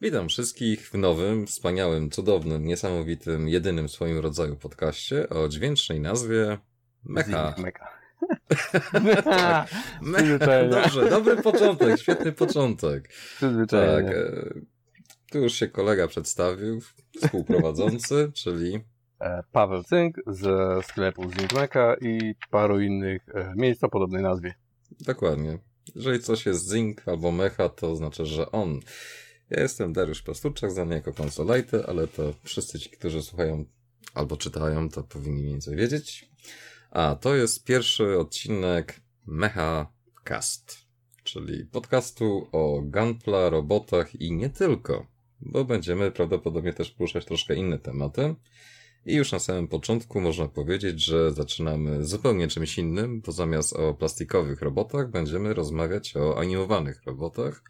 Witam wszystkich w nowym, wspaniałym, cudownym, niesamowitym, jedynym w swoim rodzaju podcaście o dźwięcznej nazwie Mecha. Tak. Mecha. Dobrze, dobry początek, świetny początek. Tak. e, Tu już się kolega przedstawił, współprowadzący, czyli E, Paweł Cynk ze sklepu Zinkmeka i paru innych e, miejsc o podobnej nazwie. Dokładnie. Jeżeli coś jest Zink albo Mecha, to znaczy, że on. Ja jestem Dariusz Pastuczak, znany jako Consolite, ale to wszyscy ci, którzy słuchają albo czytają, to powinni mniej więcej wiedzieć. A to jest pierwszy odcinek Mecha Cast, czyli podcastu o gunpla, robotach i nie tylko, bo będziemy prawdopodobnie też poruszać troszkę inne tematy. I już na samym początku można powiedzieć, że zaczynamy zupełnie czymś innym, bo zamiast o plastikowych robotach będziemy rozmawiać o animowanych robotach,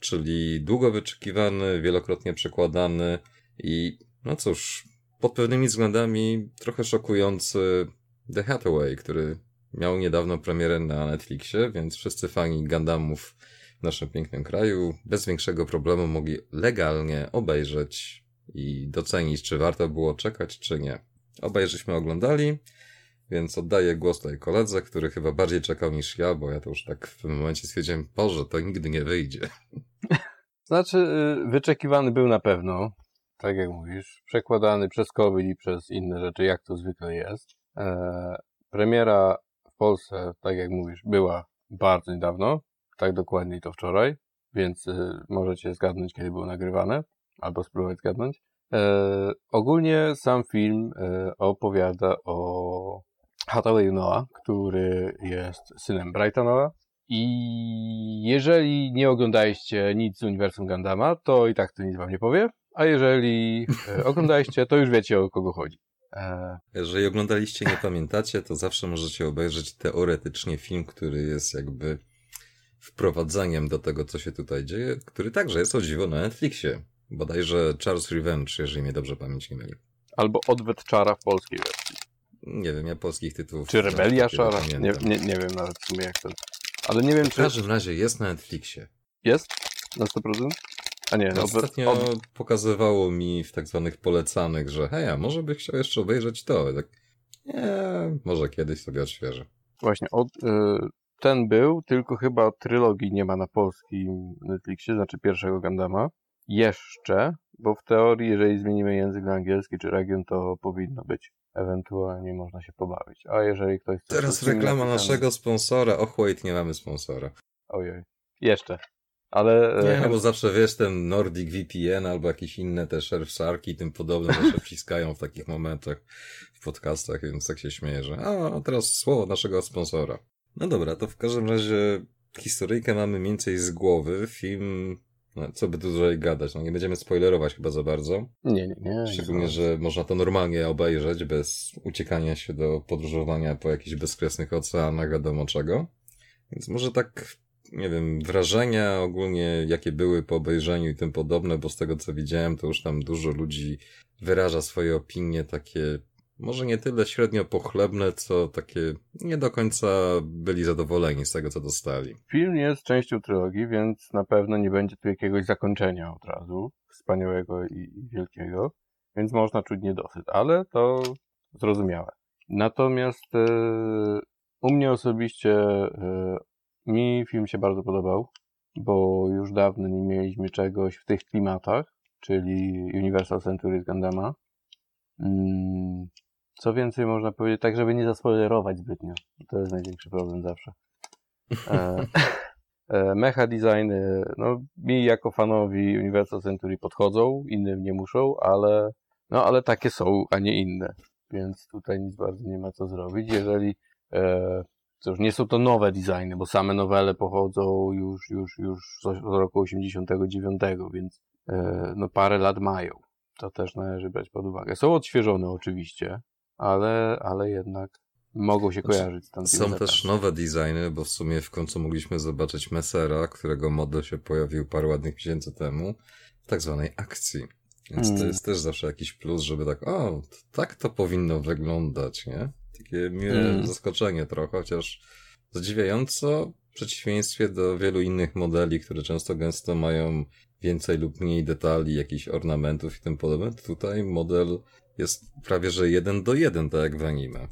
czyli długo wyczekiwany, wielokrotnie przekładany i no cóż, pod pewnymi względami trochę szokujący The Hathaway, który miał niedawno premierę na Netflixie, więc wszyscy fani Gundamów w naszym pięknym kraju bez większego problemu mogli legalnie obejrzeć i docenić, czy warto było czekać, czy nie. Obaj żeśmy oglądali, więc oddaję głos tutaj koledze, który chyba bardziej czekał niż ja, bo ja to już tak w tym momencie stwierdziłem, Boże, to nigdy nie wyjdzie. Znaczy, y, wyczekiwany był na pewno, tak jak mówisz, przekładany przez COVID i przez inne rzeczy, jak to zwykle jest. E, premiera w Polsce, tak jak mówisz, była bardzo niedawno, tak dokładniej to wczoraj, więc y, możecie zgadnąć, kiedy było nagrywane albo spróbować zgadnąć. E, ogólnie sam film e, opowiada o Hathawayu Noah, który jest synem Brighta Noah. I jeżeli nie oglądaliście nic z uniwersum Gundama, to i tak to nic wam nie powie. A jeżeli e, oglądaliście, to już wiecie o kogo chodzi. E... Jeżeli oglądaliście nie pamiętacie, to zawsze możecie obejrzeć teoretycznie film, który jest jakby wprowadzeniem do tego, co się tutaj dzieje, który także jest o dziwo na Netflixie. Bodajże Charles Revenge, jeżeli mnie dobrze pamięć nie myli. Albo Odwet Czara w polskiej wersji. Nie wiem, ja polskich tytułów... Czy Rebelia Czara? Nie, nie, nie wiem nawet w sumie jak to... Ale nie wiem, w czy... W każdym razie jest na Netflixie. Jest? Na 100%? A nie, no, Ostatnio od... pokazywało mi w tak zwanych polecanych, że hej, a może bych chciał jeszcze obejrzeć to. Tak, nie, może kiedyś sobie odświeżę. Właśnie, od, y, ten był, tylko chyba trylogii nie ma na polskim Netflixie, znaczy pierwszego Gandama jeszcze, bo w teorii, jeżeli zmienimy język na angielski czy region, to powinno być. Ewentualnie można się pobawić. A jeżeli ktoś chce. Teraz reklama naszego sponsora. Och, wait, nie mamy sponsora. Ojej. Jeszcze. Ale. Nie, no bo zawsze wiesz, ten Nordic VPN albo jakieś inne te Surfsharki i tym podobne zawsze wciskają w takich momentach w podcastach, więc tak się śmieję, że a, teraz słowo naszego sponsora. No dobra, to w każdym razie historyjkę mamy mniej więcej z głowy. Film no, co by tu tutaj gadać? No nie będziemy spoilerować chyba za bardzo. Nie, nie, nie. Szczególnie, że można to normalnie obejrzeć bez uciekania się do podróżowania po jakichś bezkresnych oceanach, wiadomo czego. Więc może tak, nie wiem, wrażenia ogólnie, jakie były po obejrzeniu i tym podobne, bo z tego co widziałem, to już tam dużo ludzi wyraża swoje opinie takie może nie tyle średnio pochlebne, co takie nie do końca byli zadowoleni z tego, co dostali. Film jest częścią trylogii, więc na pewno nie będzie tu jakiegoś zakończenia od razu, wspaniałego i, wielkiego, więc można czuć niedosyt, ale to zrozumiałe. Natomiast e, u mnie osobiście e, mi film się bardzo podobał, bo już dawno nie mieliśmy czegoś w tych klimatach, czyli Universal Century z Gundama. Mm, co więcej można powiedzieć, tak żeby nie zaspoilerować zbytnio. To jest największy problem zawsze. E, e, mecha designy, no mi jako fanowi Universal Century podchodzą, innym nie muszą, ale no ale takie są, a nie inne. Więc tutaj nic bardzo nie ma co zrobić. Jeżeli e, cóż, nie są to nowe designy, bo same nowele pochodzą już, już, już z roku 89, więc e, no parę lat mają. To też należy brać pod uwagę. Są odświeżone oczywiście, ale, ale jednak mogą się znaczy, kojarzyć z tamtymi Są też nowe designy, bo w sumie w końcu mogliśmy zobaczyć Messera, którego model się pojawił parę ładnych miesięcy temu w tak zwanej akcji. Więc mm. to jest też zawsze jakiś plus, żeby tak, o, tak to powinno wyglądać, nie? Takie miłe mm. zaskoczenie trochę, chociaż zadziwiająco w przeciwieństwie do wielu innych modeli, które często gęsto mają więcej lub mniej detali, jakichś ornamentów i tym podobne. Tutaj model jest prawie że jeden do jeden, tak jak w anime.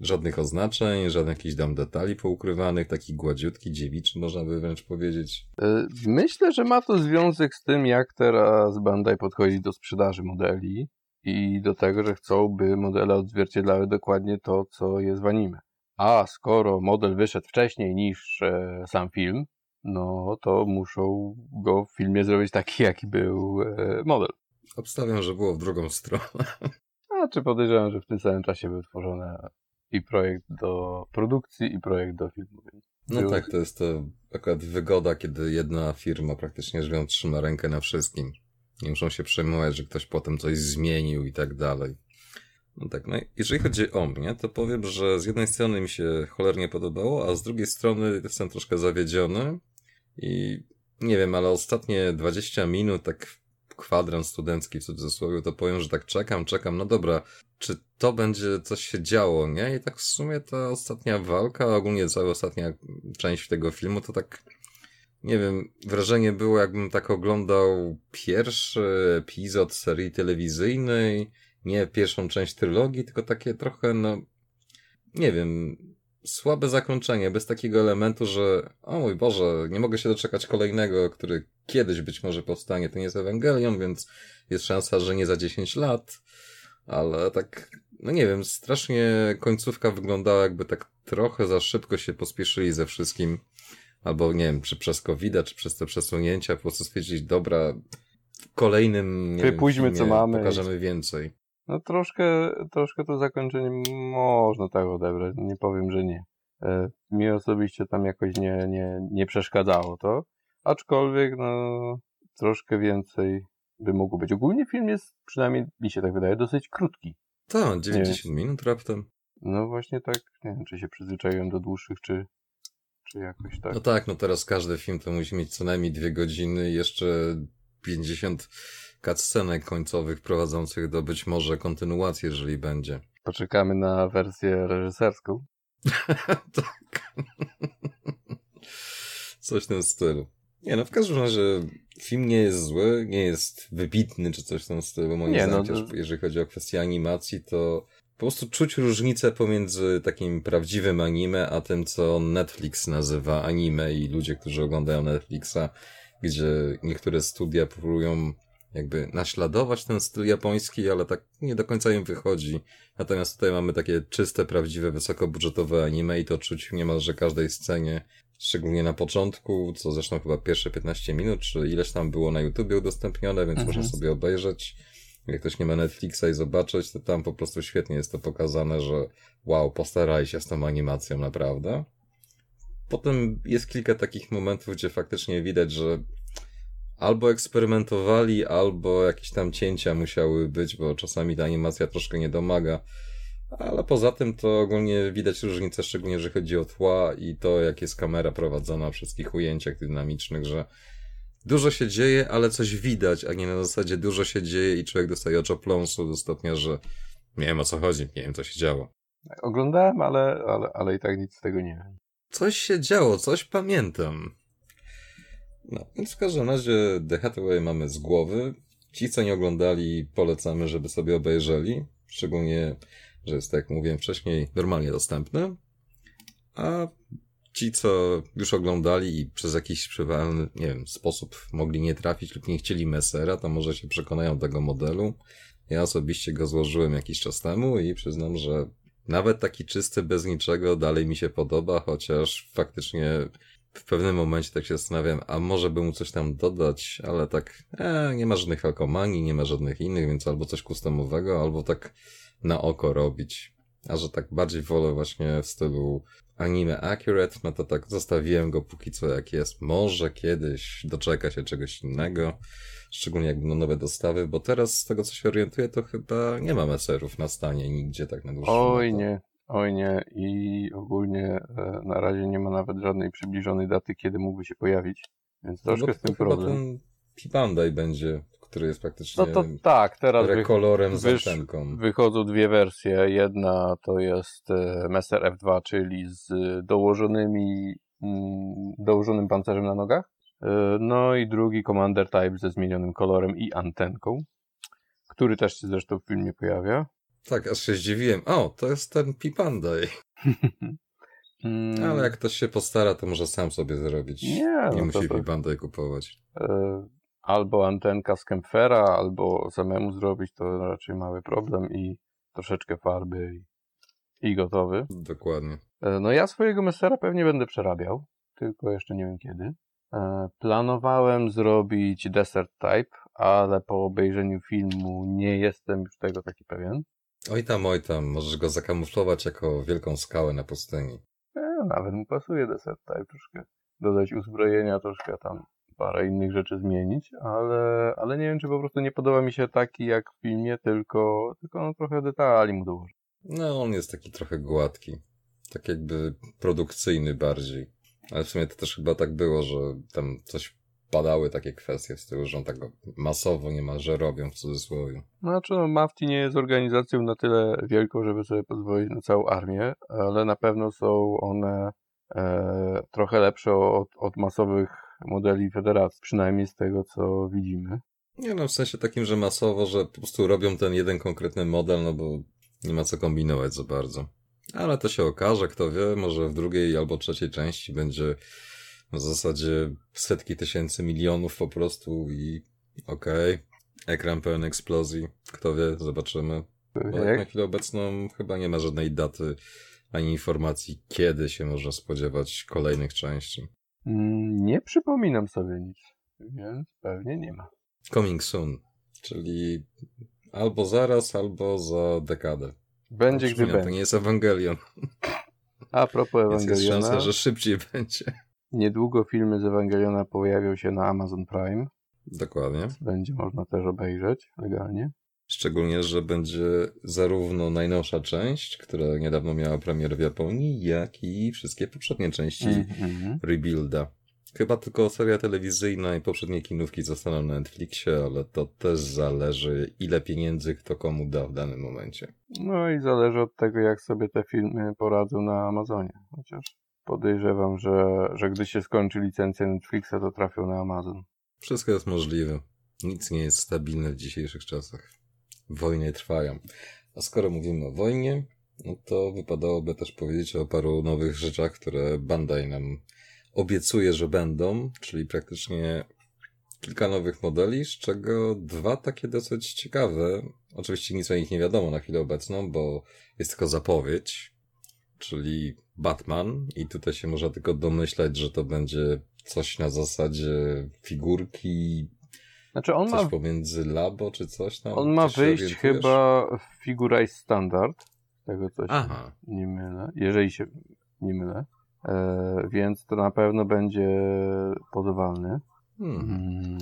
Żadnych oznaczeń, żadnych jakichś tam detali poukrywanych, taki gładziutki, dziewiczy, można by wręcz powiedzieć. E, myślę, że ma to związek z tym, jak teraz Bandai podchodzi do sprzedaży modeli i do tego, że chcą, by modele odzwierciedlały dokładnie to, co jest w anime. A skoro model wyszedł wcześniej niż e, sam film, no to muszą go w filmie zrobić taki, jaki był e, model. Obstawiam, że było w drugą stronę. A czy podejrzewam, że w tym samym czasie był tworzony i projekt do produkcji, i projekt do filmu. No Był... tak, to jest to akurat wygoda, kiedy jedna firma praktycznie żywiąc trzyma rękę na wszystkim. Nie muszą się przejmować, że ktoś potem coś zmienił i tak dalej. No tak, no jeżeli chodzi o mnie, to powiem, że z jednej strony mi się cholernie podobało, a z drugiej strony jestem troszkę zawiedziony i nie wiem, ale ostatnie 20 minut tak kwadrans studencki w cudzysłowie, to powiem, że tak czekam, czekam, no dobra, czy to będzie coś się działo, nie? I tak w sumie ta ostatnia walka, ogólnie cała ostatnia część tego filmu, to tak, nie wiem, wrażenie było jakbym tak oglądał pierwszy epizod serii telewizyjnej, nie pierwszą część trylogii, tylko takie trochę, no, nie wiem, słabe zakończenie, bez takiego elementu, że o mój Boże, nie mogę się doczekać kolejnego, który kiedyś być może powstanie. To nie jest Ewangelion, więc jest szansa, że nie za 10 lat, ale tak, no nie wiem, strasznie końcówka wyglądała jakby tak trochę za szybko się pospieszyli ze wszystkim, albo nie wiem, czy przez covid czy przez te przesunięcia, po prostu stwierdzić, dobra, w kolejnym, wiem, co mamy. pokażemy więcej. No troszkę, troszkę to zakończenie można tak odebrać, nie powiem, że nie. E, mi osobiście tam jakoś nie, nie, nie przeszkadzało to, aczkolwiek no troszkę więcej by mogło być. Ogólnie film jest, przynajmniej mi się tak wydaje, dosyć krótki. Tak, 90 minut raptem. No właśnie tak, nie wiem, czy się przyzwyczaiłem do dłuższych, czy, czy jakoś tak. No tak, no teraz każdy film to musi mieć co najmniej dwie godziny i jeszcze 50 cutscenek końcowych prowadzących do być może kontynuacji, jeżeli będzie. Poczekamy na wersję reżyserską. tak. Coś w tym stylu. Nie, no w każdym razie film nie jest zły, nie jest wybitny czy coś w tym stylu. Moim nie, zdaniem, no, to... jeżeli chodzi o kwestię animacji, to po prostu czuć różnicę pomiędzy takim prawdziwym anime, a tym, co Netflix nazywa anime i ludzie, którzy oglądają Netflixa, gdzie niektóre studia próbują jakby naśladować ten styl japoński, ale tak nie do końca im wychodzi. Natomiast tutaj mamy takie czyste, prawdziwe, wysokobudżetowe anime i to czuć w niemalże każdej scenie, szczególnie na początku, co zresztą chyba pierwsze 15 minut, czy ileś tam było na YouTubie udostępnione, więc mhm. można sobie obejrzeć. Jak ktoś nie ma Netflixa i zobaczyć, to tam po prostu świetnie jest to pokazane, że wow, postaraj się z tą animacją naprawdę. Potem jest kilka takich momentów, gdzie faktycznie widać, że albo eksperymentowali, albo jakieś tam cięcia musiały być, bo czasami ta animacja troszkę nie domaga. Ale poza tym to ogólnie widać różnicę, szczególnie jeżeli chodzi o tła i to, jak jest kamera prowadzona w wszystkich ujęciach dynamicznych, że dużo się dzieje, ale coś widać, a nie na zasadzie dużo się dzieje i człowiek dostaje oczopląsu do stopnia, że nie wiem o co chodzi, nie wiem co się działo. Oglądałem, ale, ale, ale i tak nic z tego nie wiem. Coś się działo, coś pamiętam. No, więc w każdym razie The Hathaway mamy z głowy. Ci, co nie oglądali, polecamy, żeby sobie obejrzeli. Szczególnie, że jest, tak jak mówiłem wcześniej, normalnie dostępny. A ci, co już oglądali i przez jakiś przywalny, nie wiem, sposób mogli nie trafić lub nie chcieli Messera, to może się przekonają tego modelu. Ja osobiście go złożyłem jakiś czas temu i przyznam, że nawet taki czysty, bez niczego dalej mi się podoba, chociaż faktycznie w pewnym momencie tak się zastanawiam, a może by mu coś tam dodać, ale tak, e, nie ma żadnych alkomanii, nie ma żadnych innych, więc albo coś customowego, albo tak na oko robić. A że tak bardziej wolę właśnie w stylu anime accurate, no to tak zostawiłem go póki co jak jest. Może kiedyś doczeka się czegoś innego, szczególnie jak będą nowe dostawy, bo teraz z tego co się orientuję, to chyba nie ma meserów na stanie nigdzie tak na dłuższą Oj nie, Oj nie, i ogólnie e, na razie nie ma nawet żadnej przybliżonej daty, kiedy mógłby się pojawić, więc no troszkę no z tym problem. ten Pipandai będzie, który jest praktycznie no to tak, teraz wych kolorem z antenką. Wychodzą dwie wersje. Jedna to jest e, Messer F2, czyli z dołożonymi, mm, dołożonym pancerzem na nogach, no i drugi Commander Type ze zmienionym kolorem i antenką, który też się zresztą w filmie pojawia. Tak, aż się zdziwiłem. O, to jest ten Pipandaj. Mm, Ale jak ktoś się postara, to może sam sobie zrobić. Nie, Nie no musi to, Pipandaj kupować. e, albo antenka z Kempfera, albo samemu zrobić, to raczej mały problem i troszeczkę farby i, i gotowy. Dokładnie. E, No ja swojego Messera pewnie będę przerabiał, tylko jeszcze nie wiem kiedy. E, Planowałem zrobić Desert Type, ale po obejrzeniu filmu nie jestem już tego taki pewien. Oj tam, oj tam, możesz go zakamuflować jako wielką skałę na pustyni. E, nawet mu pasuje Desert Type troszkę. Dodać uzbrojenia, troszkę tam parę innych rzeczy zmienić, ale, ale nie wiem, czy po prostu nie podoba mi się taki jak w filmie, tylko, tylko no trochę detali mu dołożyć. No, on jest taki trochę gładki. Tak jakby produkcyjny bardziej. Ale w sumie to też chyba tak było, że tam coś padały takie kwestie w stylu, że on tak masowo niemalże robią w cudzysłowie. Znaczy, no, Mafti nie jest organizacją na tyle wielką, żeby sobie pozwolić na całą armię, ale na pewno są one e, trochę lepsze od, od masowych modeli federacji, przynajmniej z tego, co widzimy. Nie no, w sensie takim, że masowo, że po prostu robią ten jeden konkretny model, no bo nie ma co kombinować za bardzo. Ale to się okaże, kto wie, może w drugiej albo trzeciej części będzie w zasadzie setki tysięcy milionów po prostu i okej, ekran pełen eksplozji, kto wie, zobaczymy. Bo jak na chwilę obecną chyba nie ma żadnej daty ani informacji, kiedy się można spodziewać kolejnych części. Mm, Nie przypominam sobie nic, więc pewnie nie ma. Coming soon, czyli albo zaraz, albo za dekadę. Będzie gdy Przypominam, To będzie. nie jest Ewangelion, A propos więc jest Ewangeliona, szansa, że szybciej będzie. niedługo filmy z Ewangeliona pojawią się na Amazon Prime. Dokładnie. Będzie można też obejrzeć legalnie. Szczególnie, że będzie zarówno najnowsza część, która niedawno miała premierę w Japonii, jak i wszystkie poprzednie części Mhm. Rebuilda. Chyba tylko seria telewizyjna i poprzednie kinówki zostaną na Netflixie, ale to też zależy, ile pieniędzy kto komu da w danym momencie. No i zależy od tego, jak sobie te filmy poradzą na Amazonie. Chociaż podejrzewam, że, że gdy się skończy licencja Netflixa, to trafią na Amazon. Wszystko jest możliwe. Nic nie jest stabilne w dzisiejszych czasach. Wojny trwają. A skoro mówimy o wojnie, no to wypadałoby też powiedzieć o paru nowych rzeczach, które Bandai nam obiecuje, że będą, czyli praktycznie kilka nowych modeli, z czego dwa takie dosyć ciekawe. Oczywiście nic o nich nie wiadomo na chwilę obecną, bo jest tylko zapowiedź, czyli Batman i tutaj się można tylko domyślać, że to będzie coś na zasadzie figurki, Znaczy on coś ma, pomiędzy Labo czy coś tam. on ma Coś wyjść chyba w Figurize Standard, tego co się Aha, nie mylę, jeżeli się nie mylę. E, więc to na pewno będzie podawalny. hmm. Mm.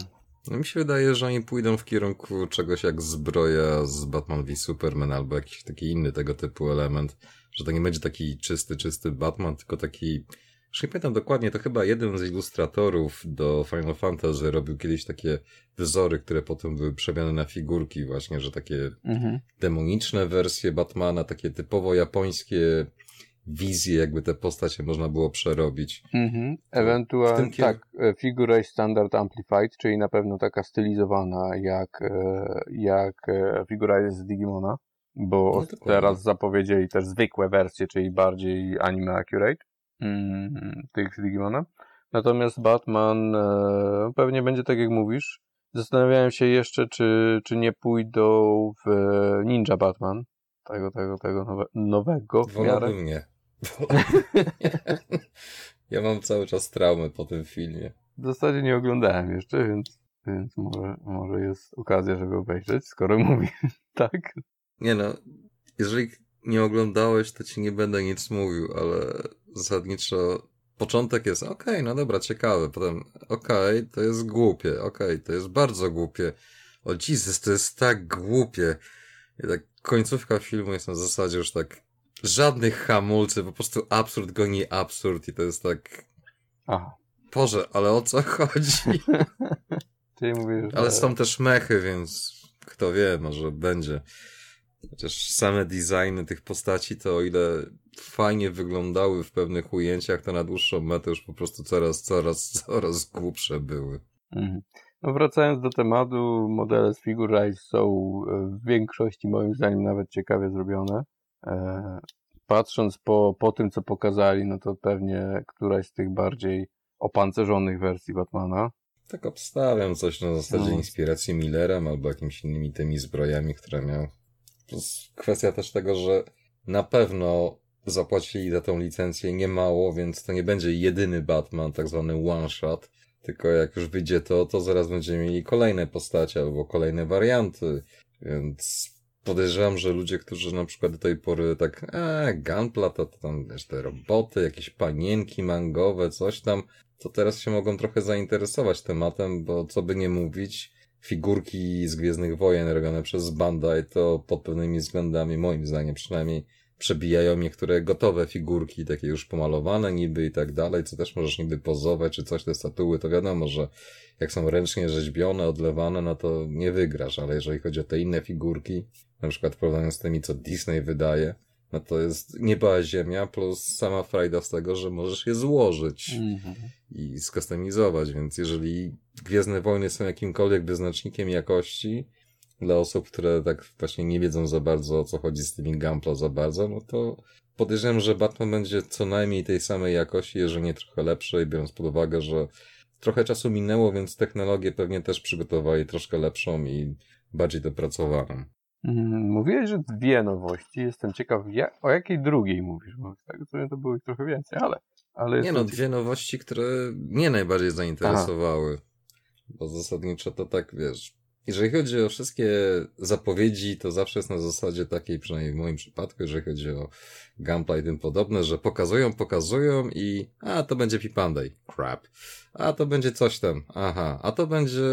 No mi się wydaje, że oni pójdą w kierunku czegoś jak zbroja z Batman v Superman albo jakiś taki inny tego typu element, że to nie będzie taki czysty, czysty Batman, tylko taki, już nie pamiętam dokładnie, to chyba jeden z ilustratorów do Final Fantasy robił kiedyś takie wzory, które potem były przemiany na figurki właśnie, że takie Mhm. demoniczne wersje Batmana, takie typowo japońskie wizje, jakby te postacie można było przerobić. Mhm. Ewentualnie, kier- tak, e, Figure Standard Amplified, czyli na pewno taka stylizowana jak, e, jak e, Figure z Digimona, bo No, teraz zapowiedzieli też zwykłe wersje, czyli bardziej anime accurate mm, tych z Digimona. Natomiast Batman e, pewnie będzie tak jak mówisz. Zastanawiałem się jeszcze, czy, czy nie pójdą w Ninja Batman, tego, tego, tego nowe, nowego. Wolałbym nie. ja mam cały czas traumy po tym filmie. W zasadzie nie oglądałem jeszcze, więc, więc może, może jest okazja, żeby obejrzeć, skoro mówię tak. Nie no, jeżeli nie oglądałeś, to ci nie będę nic mówił, ale zasadniczo początek jest okej, no dobra, ciekawe, potem okej, to jest głupie, okej, to jest bardzo głupie. O Jesus, to jest tak głupie. I tak końcówka filmu jest na zasadzie już tak żadnych hamulcy, po prostu absurd goni absurd i to jest tak Aha, Boże, ale o co chodzi? czyli mówisz, że... Ale są też mechy, więc kto wie, może będzie. Chociaż same designy tych postaci, to o ile fajnie wyglądały w pewnych ujęciach, to na dłuższą metę już po prostu coraz, coraz, coraz głupsze były. Mhm. No wracając do tematu, modele z Figure Rise są e, w większości moim zdaniem nawet ciekawie zrobione. E, patrząc po, po tym, co pokazali, no to pewnie któraś z tych bardziej opancerzonych wersji Batmana. Tak obstawiam coś na zasadzie no. inspiracji Millerem albo jakimiś innymi tymi zbrojami, które miał. Jest kwestia też tego, że na pewno zapłacili za tą licencję niemało, więc to nie będzie jedyny Batman, tak zwany one shot, tylko jak już wyjdzie to, to zaraz będziemy mieli kolejne postacie albo kolejne warianty, więc podejrzewam, że ludzie, którzy na przykład do tej pory tak, e, Gunpla, to, to tam, wiesz, te roboty, jakieś panienki mangowe, coś tam, to teraz się mogą trochę zainteresować tematem, bo co by nie mówić, figurki z Gwiezdnych Wojen robione przez Bandai to pod pewnymi względami, moim zdaniem przynajmniej, przebijają niektóre gotowe figurki, takie już pomalowane niby i tak dalej, co też możesz niby pozować, czy coś, te statuły, to wiadomo, że jak są ręcznie rzeźbione, odlewane, no to nie wygrasz, ale jeżeli chodzi o te inne figurki, na przykład porównując z tymi, co Disney wydaje, no to jest nieba ziemia, plus sama frajda z tego, że możesz je złożyć mm-hmm. i skustomizować, więc jeżeli Gwiezdne Wojny są jakimkolwiek wyznacznikiem jakości, dla osób, które tak właśnie nie wiedzą za bardzo o co chodzi z tymi Gamplo za bardzo, no to podejrzewam, że Batman będzie co najmniej tej samej jakości, jeżeli nie trochę lepszej, biorąc pod uwagę, że trochę czasu minęło, więc technologię pewnie też przygotowali troszkę lepszą i bardziej dopracowaną. Mhm, mówiłeś, że dwie nowości. Jestem ciekaw, o jakiej drugiej mówisz, bo tak to było ich trochę więcej, ale... ale nie no, dwie nowości, które mnie najbardziej zainteresowały. Aha. Bo zasadniczo to tak, wiesz, jeżeli chodzi o wszystkie zapowiedzi, to zawsze jest na zasadzie takiej, przynajmniej w moim przypadku, jeżeli chodzi o gameplay i tym podobne, że pokazują, pokazują i a, to będzie Pipandej. Crap. A, to będzie coś tam. Aha. A to będzie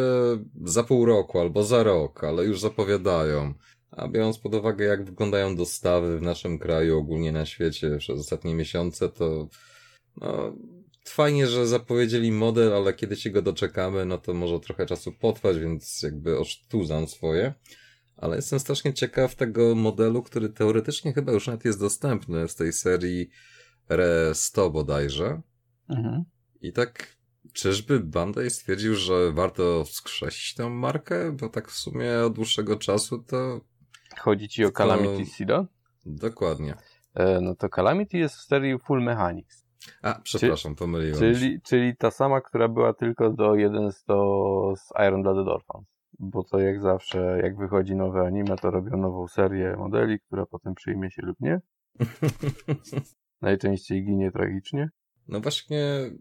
za pół roku albo za rok, ale już zapowiadają. A biorąc pod uwagę, jak wyglądają dostawy w naszym kraju, ogólnie na świecie przez ostatnie miesiące, to no, fajnie, że zapowiedzieli model, ale kiedy się go doczekamy, no to może trochę czasu potrwać, więc jakby osztuzam swoje. Ale jestem strasznie ciekaw tego modelu, który teoretycznie chyba już nawet jest dostępny z tej serii Re100 bodajże. Mhm. I tak, czyżby Bandai stwierdził, że warto wskrzesić tę markę? Bo tak w sumie od dłuższego czasu to... Chodzi ci o Calamity Sida? Dokładnie. E, no to Calamity jest w serii Full Mechanics. A, przepraszam, Czy, pomyliłem czyli, czyli ta sama, która była tylko do 1 do z Iron Blooded Orphans. Bo to jak zawsze, jak wychodzi nowe anime, to robią nową serię modeli, która potem przyjmie się lub nie. Najczęściej ginie tragicznie. No właśnie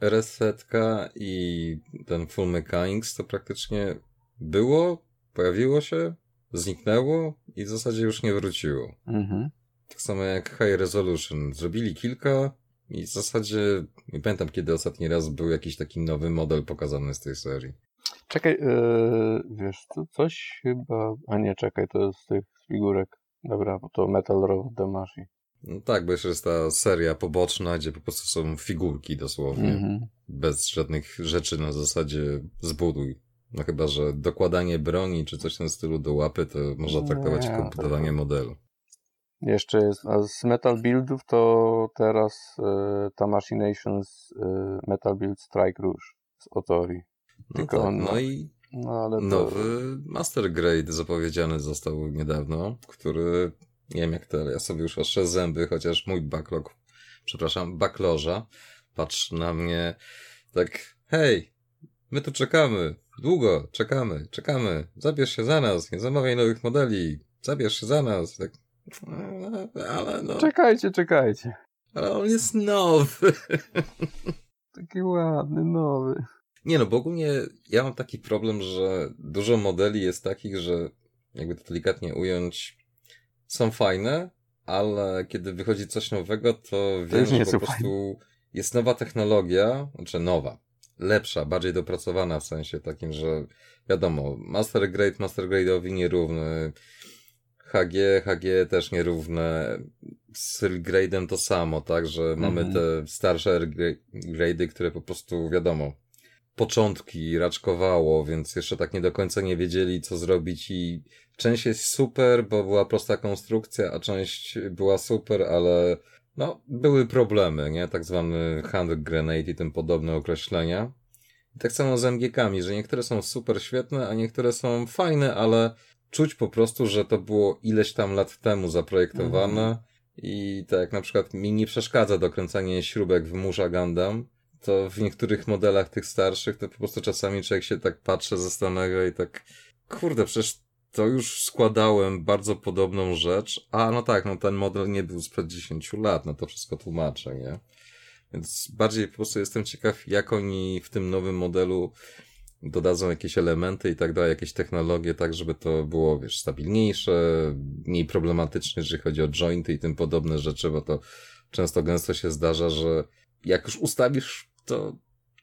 resetka i ten Full Mechanics to praktycznie było, pojawiło się, zniknęło i w zasadzie już nie wróciło. Mhm. Tak samo jak High Resolution. Zrobili kilka, i w zasadzie nie pamiętam, kiedy ostatni raz był jakiś taki nowy model pokazany z tej serii. Czekaj, yy, wiesz, to coś chyba... A nie, czekaj, to jest z tych figurek. Dobra, bo to Metal Road Damashi. No tak, bo jeszcze jest ta seria poboczna, gdzie po prostu są figurki dosłownie. Mm -hmm. Bez żadnych rzeczy na zasadzie zbuduj. No chyba, że dokładanie broni czy coś w tym stylu do łapy, to można traktować jako budowanie modelu. Jeszcze jest, a z Metal Buildów to teraz y, ta Machinations y, Metal Build Strike Rouge z Otori. No Tylko tak, on, no i no, ale nowy to... Master Grade zapowiedziany został niedawno, który nie wiem jak to, ja sobie już oszczę zęby, chociaż mój backlog, przepraszam, backloża, patrz na mnie tak, hej, my tu czekamy, długo czekamy, czekamy, zabierz się za nas, nie zamawiaj nowych modeli, zabierz się za nas, tak, ale no. Czekajcie, czekajcie. Ale on jest nowy. Taki ładny, nowy. Nie no, bo ogólnie ja mam taki problem, że dużo modeli jest takich, że jakby to delikatnie ująć, są fajne, ale kiedy wychodzi coś nowego, to wiem, że po prostu fajne. jest nowa technologia, znaczy nowa, lepsza, bardziej dopracowana w sensie takim, że wiadomo, Master Grade Master Grade'owi nierówny, HG, HG też nierówne. Z grade'em to samo, tak, że mm -hmm. mamy mhm. te starsze grade'y, które po prostu, wiadomo, początki raczkowało, więc jeszcze tak nie do końca nie wiedzieli, co zrobić i część jest super, bo była prosta konstrukcja, a część była super, ale no, były problemy, nie? Tak zwany hand grenade i tym podobne określenia. I tak samo z MGK-ami, że niektóre są super świetne, a niektóre są fajne, ale czuć po prostu, że to było ileś tam lat temu zaprojektowane mhm. i tak jak na przykład mi nie przeszkadza dokręcanie śrubek w Musha Gundam, to w niektórych modelach tych starszych to po prostu czasami człowiek się tak patrzy, zastanawia i tak kurde, przecież to już składałem bardzo podobną rzecz, a no tak, no ten model nie był sprzed 10 lat, no to wszystko tłumaczę, nie? Więc bardziej po prostu jestem ciekaw, jak oni w tym nowym modelu dodadzą jakieś elementy i tak dalej, jakieś technologie, tak, żeby to było, wiesz, stabilniejsze, mniej problematyczne, jeżeli chodzi o jointy i tym podobne rzeczy, bo to często gęsto się zdarza, że jak już ustawisz, to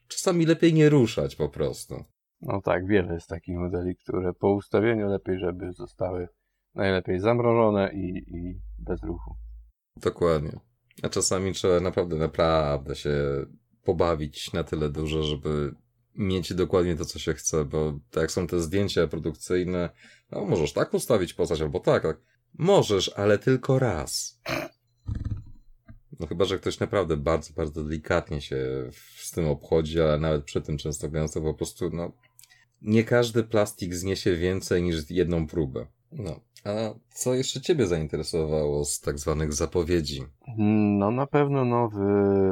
czasami lepiej nie ruszać po prostu. No tak, wiele jest takich modeli, które po ustawieniu lepiej, żeby zostały najlepiej zamrożone i, i bez ruchu. Dokładnie. A czasami trzeba naprawdę, naprawdę się pobawić na tyle dużo, żeby mieć dokładnie to, co się chce, bo tak są te zdjęcia produkcyjne, no możesz tak ustawić postać, albo tak, tak. Możesz, ale tylko raz. No chyba, że ktoś naprawdę bardzo, bardzo delikatnie się z tym obchodzi, ale nawet przy tym często gęsto po prostu, no, nie każdy plastik zniesie więcej niż jedną próbę. No. A co jeszcze Ciebie zainteresowało z tak zwanych zapowiedzi? No na pewno nowy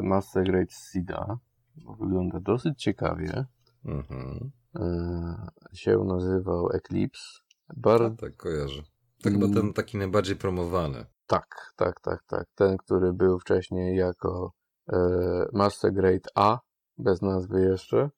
Master Grade Sida, bo wygląda dosyć ciekawie. Mhm. E, się nazywał Eclipse. Bar... A, tak, kojarzę. To chyba ten taki najbardziej promowany. Tak, tak, tak, tak. Ten, który był wcześniej jako e, Master Grade A, bez nazwy jeszcze.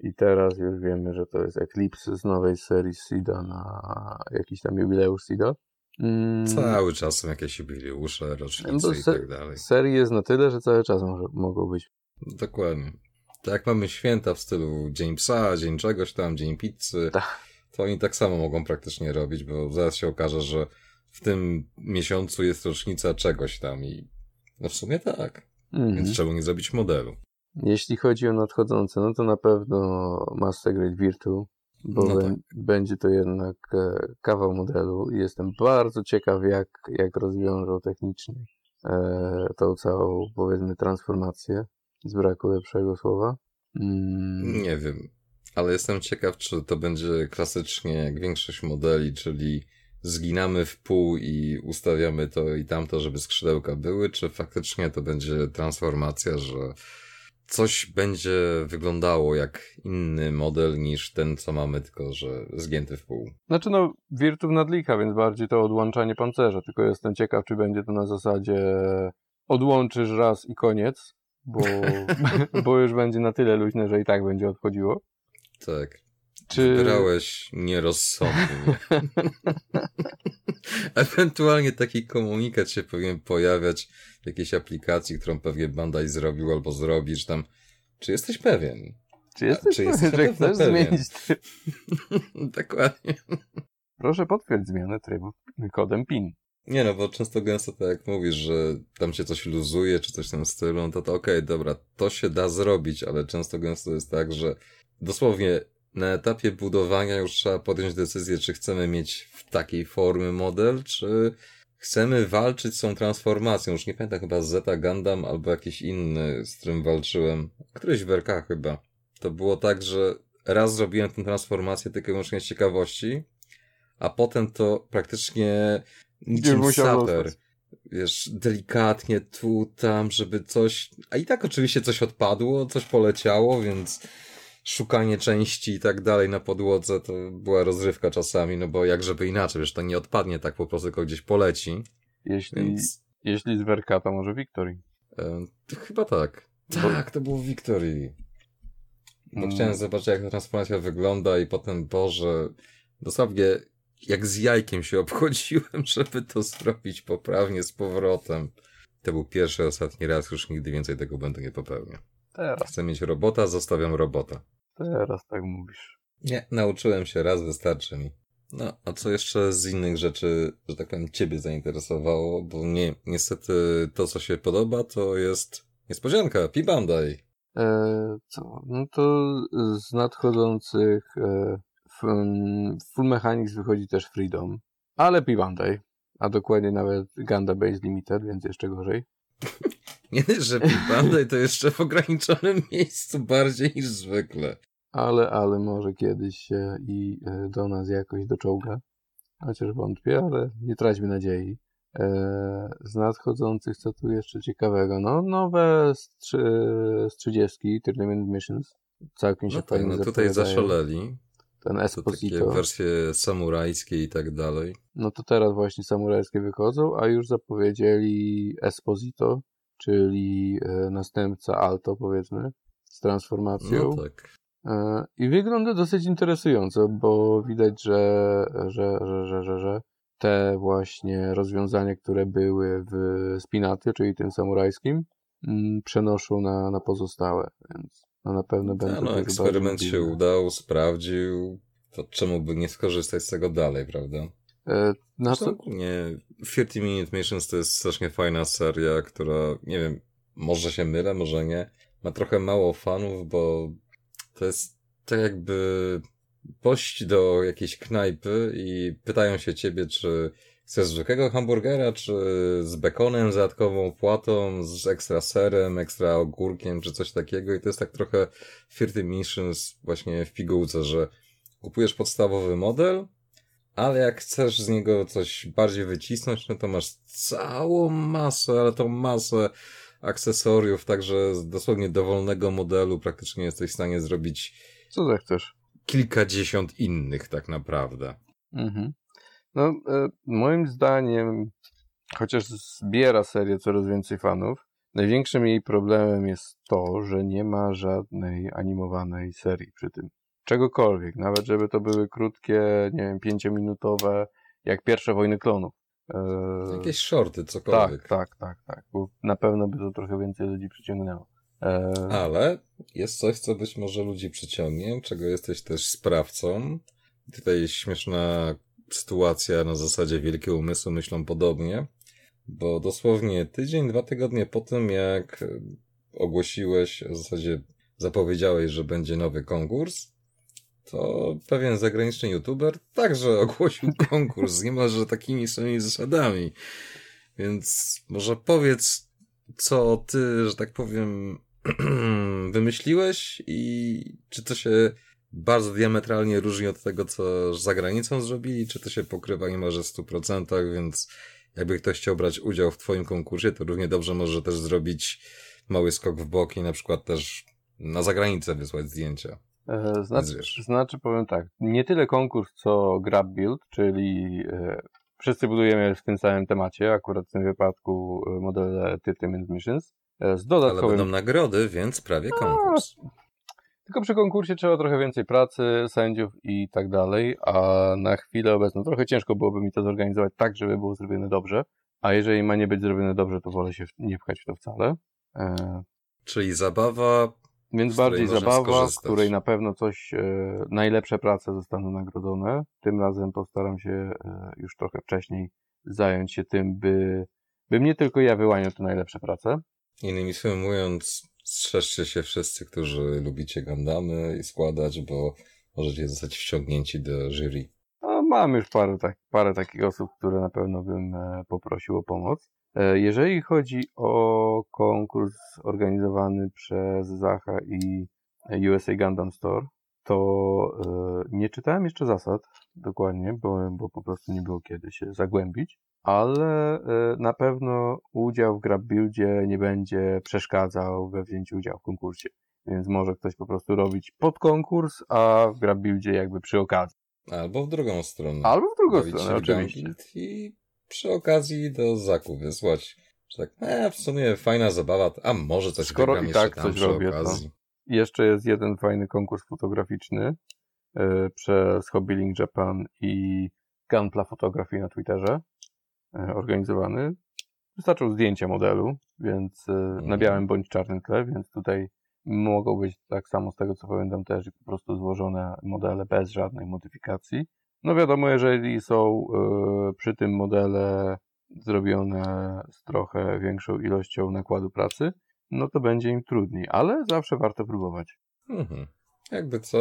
I teraz już wiemy, że to jest Eclipse z nowej serii SIDA na jakiś tam jubileusz SIDA. Mm. Cały czas są jakieś jubileusze, rocznice no i tak dalej. Serii jest na tyle, że cały czas może, mogą być. Dokładnie. Tak jak mamy święta w stylu Dzień Psa, Dzień czegoś tam, Dzień Pizzy, tak. to oni tak samo mogą praktycznie robić, bo zaraz się okaże, że w tym miesiącu jest rocznica czegoś tam i no w sumie tak. -hmm. Więc trzeba nie zrobić modelu. Jeśli chodzi o nadchodzące, no to na pewno Master Grade Virtu, bo no tak. będzie to jednak e, kawał modelu i jestem bardzo ciekaw, jak, jak rozwiążą technicznie e, tą całą, powiedzmy, transformację z braku lepszego słowa. Mm. Nie wiem, ale jestem ciekaw, czy to będzie klasycznie jak większość modeli, czyli zginamy w pół i ustawiamy to i tamto, żeby skrzydełka były, czy faktycznie to będzie transformacja, że coś będzie wyglądało jak inny model niż ten, co mamy, tylko że zgięty w pół. Znaczy no, Virtu nadlika, więc bardziej to odłączanie pancerza, tylko jestem ciekaw, czy będzie to na zasadzie odłączysz raz i koniec, bo, bo już będzie na tyle luźne, że i tak będzie odchodziło. Tak. Czy... Wybrałeś nierozsądnie. Ewentualnie taki komunikat się powinien pojawiać w jakiejś aplikacji, którą pewnie Bandai zrobił albo zrobi, czy tam. Czy jesteś pewien? Czy jesteś, czy jesteś pewien, że chcesz pewien? zmienić tryb? Dokładnie. Proszę potwierdź zmianę trybu kodem PIN. Nie no, bo często gęsto tak jak mówisz, że tam się coś luzuje, czy coś w tym stylu, no to to okej, okay, dobra, to się da zrobić, ale często gęsto jest tak, że dosłownie na etapie budowania już trzeba podjąć decyzję, czy chcemy mieć w takiej formy model, czy chcemy walczyć z tą transformacją. Już nie pamiętam chyba Zeta Gundam albo jakiś inny, z którym walczyłem. Któryś w RK chyba. To było tak, że raz zrobiłem tę transformację tylko i wyłącznie z ciekawości, a potem to praktycznie niczym saper. Wiesz, delikatnie tu, tam, żeby coś... A i tak oczywiście coś odpadło, coś poleciało, więc szukanie części i tak dalej na podłodze, to była rozrywka czasami, no bo jak żeby inaczej, wiesz, to nie odpadnie tak po prostu, tylko gdzieś poleci. Jeśli, więc... jeśli z Werka, to może Victory. E, chyba tak. Tak, to było Victory. Bo hmm. chciałem zobaczyć, jak ta transformacja wygląda i potem, Boże, dosłownie jak z jajkiem się obchodziłem, żeby to zrobić poprawnie z powrotem. To był pierwszy, ostatni raz, już nigdy więcej tego będę nie popełniał. Teraz. Chcę mieć robota, zostawiam robota. Teraz tak mówisz. Nie, nauczyłem się raz, wystarczy mi. No, a co jeszcze z innych rzeczy, że tak powiem, ciebie zainteresowało? Bo nie, niestety to, co się podoba, to jest niespodzianka, P-Bandai. E, co? No to z nadchodzących e, Full Mechanics wychodzi też Freedom, ale P-Bandai, a dokładnie nawet Ganda Base Limited, więc jeszcze gorzej. Nie że Bandai to jeszcze w ograniczonym miejscu bardziej niż zwykle. Ale, ale może kiedyś się i e, do nas jakoś doczołga. Chociaż wątpię, ale nie traćmy nadziei. E, z nadchodzących, co tu jeszcze ciekawego? No, nowe z, trzy, z 30 Tournament Missions. Całkiem się no tak, no tutaj zaszaleli. Ten Esposito. takie wersje samurajskie i tak dalej. No to teraz właśnie samurajskie wychodzą, a już zapowiedzieli Esposito, czyli e, następca Alto, powiedzmy, z transformacją. No tak. E, I wygląda dosyć interesująco, bo widać, że, że, że, że, że, że te właśnie rozwiązania, które były w Spinaty, czyli tym samurajskim, mm, przenoszą na, na pozostałe, więc no na pewno no, będzie. No, eksperyment się udał, sprawdził, to czemu by nie skorzystać z tego dalej, prawda? E, na co... Nie, 30 Minute Missions to jest strasznie fajna seria, która, nie wiem, może się mylę, może nie, ma trochę mało fanów, bo to jest tak jakby pość do jakiejś knajpy i pytają się ciebie, czy chcesz zwykłego hamburgera, czy z bekonem, z dodatkową płatą, z ekstra serem, ekstra ogórkiem, czy coś takiego i to jest tak trochę 30 Missions właśnie w pigułce, że kupujesz podstawowy model, ale jak chcesz z niego coś bardziej wycisnąć, no to masz całą masę, ale tą masę akcesoriów, także z dosłownie dowolnego modelu praktycznie jesteś w stanie zrobić co zechcesz. Kilkadziesiąt innych tak naprawdę. Mhm. No, e, moim zdaniem, chociaż zbiera serię coraz więcej fanów, największym jej problemem jest to, że nie ma żadnej animowanej serii przy tym. Czegokolwiek, nawet żeby to były krótkie, nie wiem, pięciominutowe, jak pierwsze Wojny Klonów. E... Jakieś shorty, cokolwiek. Tak, tak, tak, tak, bo na pewno by to trochę więcej ludzi przyciągnęło. E... Ale jest coś, co być może ludzi przyciągnie, czego jesteś też sprawcą. Tutaj śmieszna sytuacja na zasadzie wielkie umysły myślą podobnie, bo dosłownie tydzień, dwa tygodnie po tym, jak ogłosiłeś, w zasadzie zapowiedziałeś, że będzie nowy konkurs, to pewien zagraniczny youtuber także ogłosił konkurs niemalże takimi samymi zasadami. Więc może powiedz, co ty, że tak powiem, wymyśliłeś i czy to się bardzo diametralnie różni od tego, co za granicą zrobili, czy to się pokrywa niemalże w 100%, więc jakby ktoś chciał brać udział w twoim konkursie, to równie dobrze może też zrobić mały skok w bok i na przykład też na zagranicę wysłać zdjęcia. Znaczy, znaczy, powiem tak, nie tyle konkurs, co grab build, czyli e, wszyscy budujemy w tym samym temacie, akurat w tym wypadku e, modele Titanium Missions. Z dodatkowym... Ale będą nagrody, więc prawie konkurs. A, tylko przy konkursie trzeba trochę więcej pracy, sędziów i tak dalej, a na chwilę obecną trochę ciężko byłoby mi to zorganizować tak, żeby było zrobione dobrze, a jeżeli ma nie być zrobione dobrze, to wolę się nie pchać w to wcale. E... Czyli zabawa... Więc bardziej zabawa, z której na pewno coś, e, najlepsze prace zostaną nagrodzone. Tym razem postaram się e, już trochę wcześniej zająć się tym, by, bym nie tylko ja wyłaniał te najlepsze prace, Innymi słowy mówiąc, strzeżcie się wszyscy, którzy lubicie Gandamy i składać, bo możecie zostać wciągnięci do jury. No, mam już parę, tak, parę takich osób, które na pewno bym e, poprosił o pomoc. E, jeżeli chodzi o konkurs organizowany przez Zacha i USA Gundam Store, to e, nie czytałem jeszcze zasad dokładnie, bo, bo po prostu nie było kiedy się zagłębić ale e, na pewno udział w GrabBuildzie nie będzie przeszkadzał we wzięciu udziału w konkursie. Więc może ktoś po prostu robić pod konkurs, a w GrabBuildzie jakby przy okazji. Albo w drugą stronę. Albo w drugą stronę, oczywiście. I przy okazji do zakup wysłać. Że tak, e, w sumie fajna zabawa, a może coś Skoro i tak coś robię, okazji. to jeszcze jest jeden fajny konkurs fotograficzny yy, przez Hobbylink Japan i Gunpla Fotografii na Twitterze. E, organizowany. Wystarczą zdjęcia modelu, więc e, na mhm. białym bądź czarnym tle, więc tutaj mogą być tak samo z tego co pamiętam też po prostu złożone modele bez żadnej modyfikacji. No wiadomo, jeżeli są e, przy tym modele zrobione z trochę większą ilością nakładu pracy, no to będzie im trudniej, ale zawsze warto próbować. Mhm. Jakby co,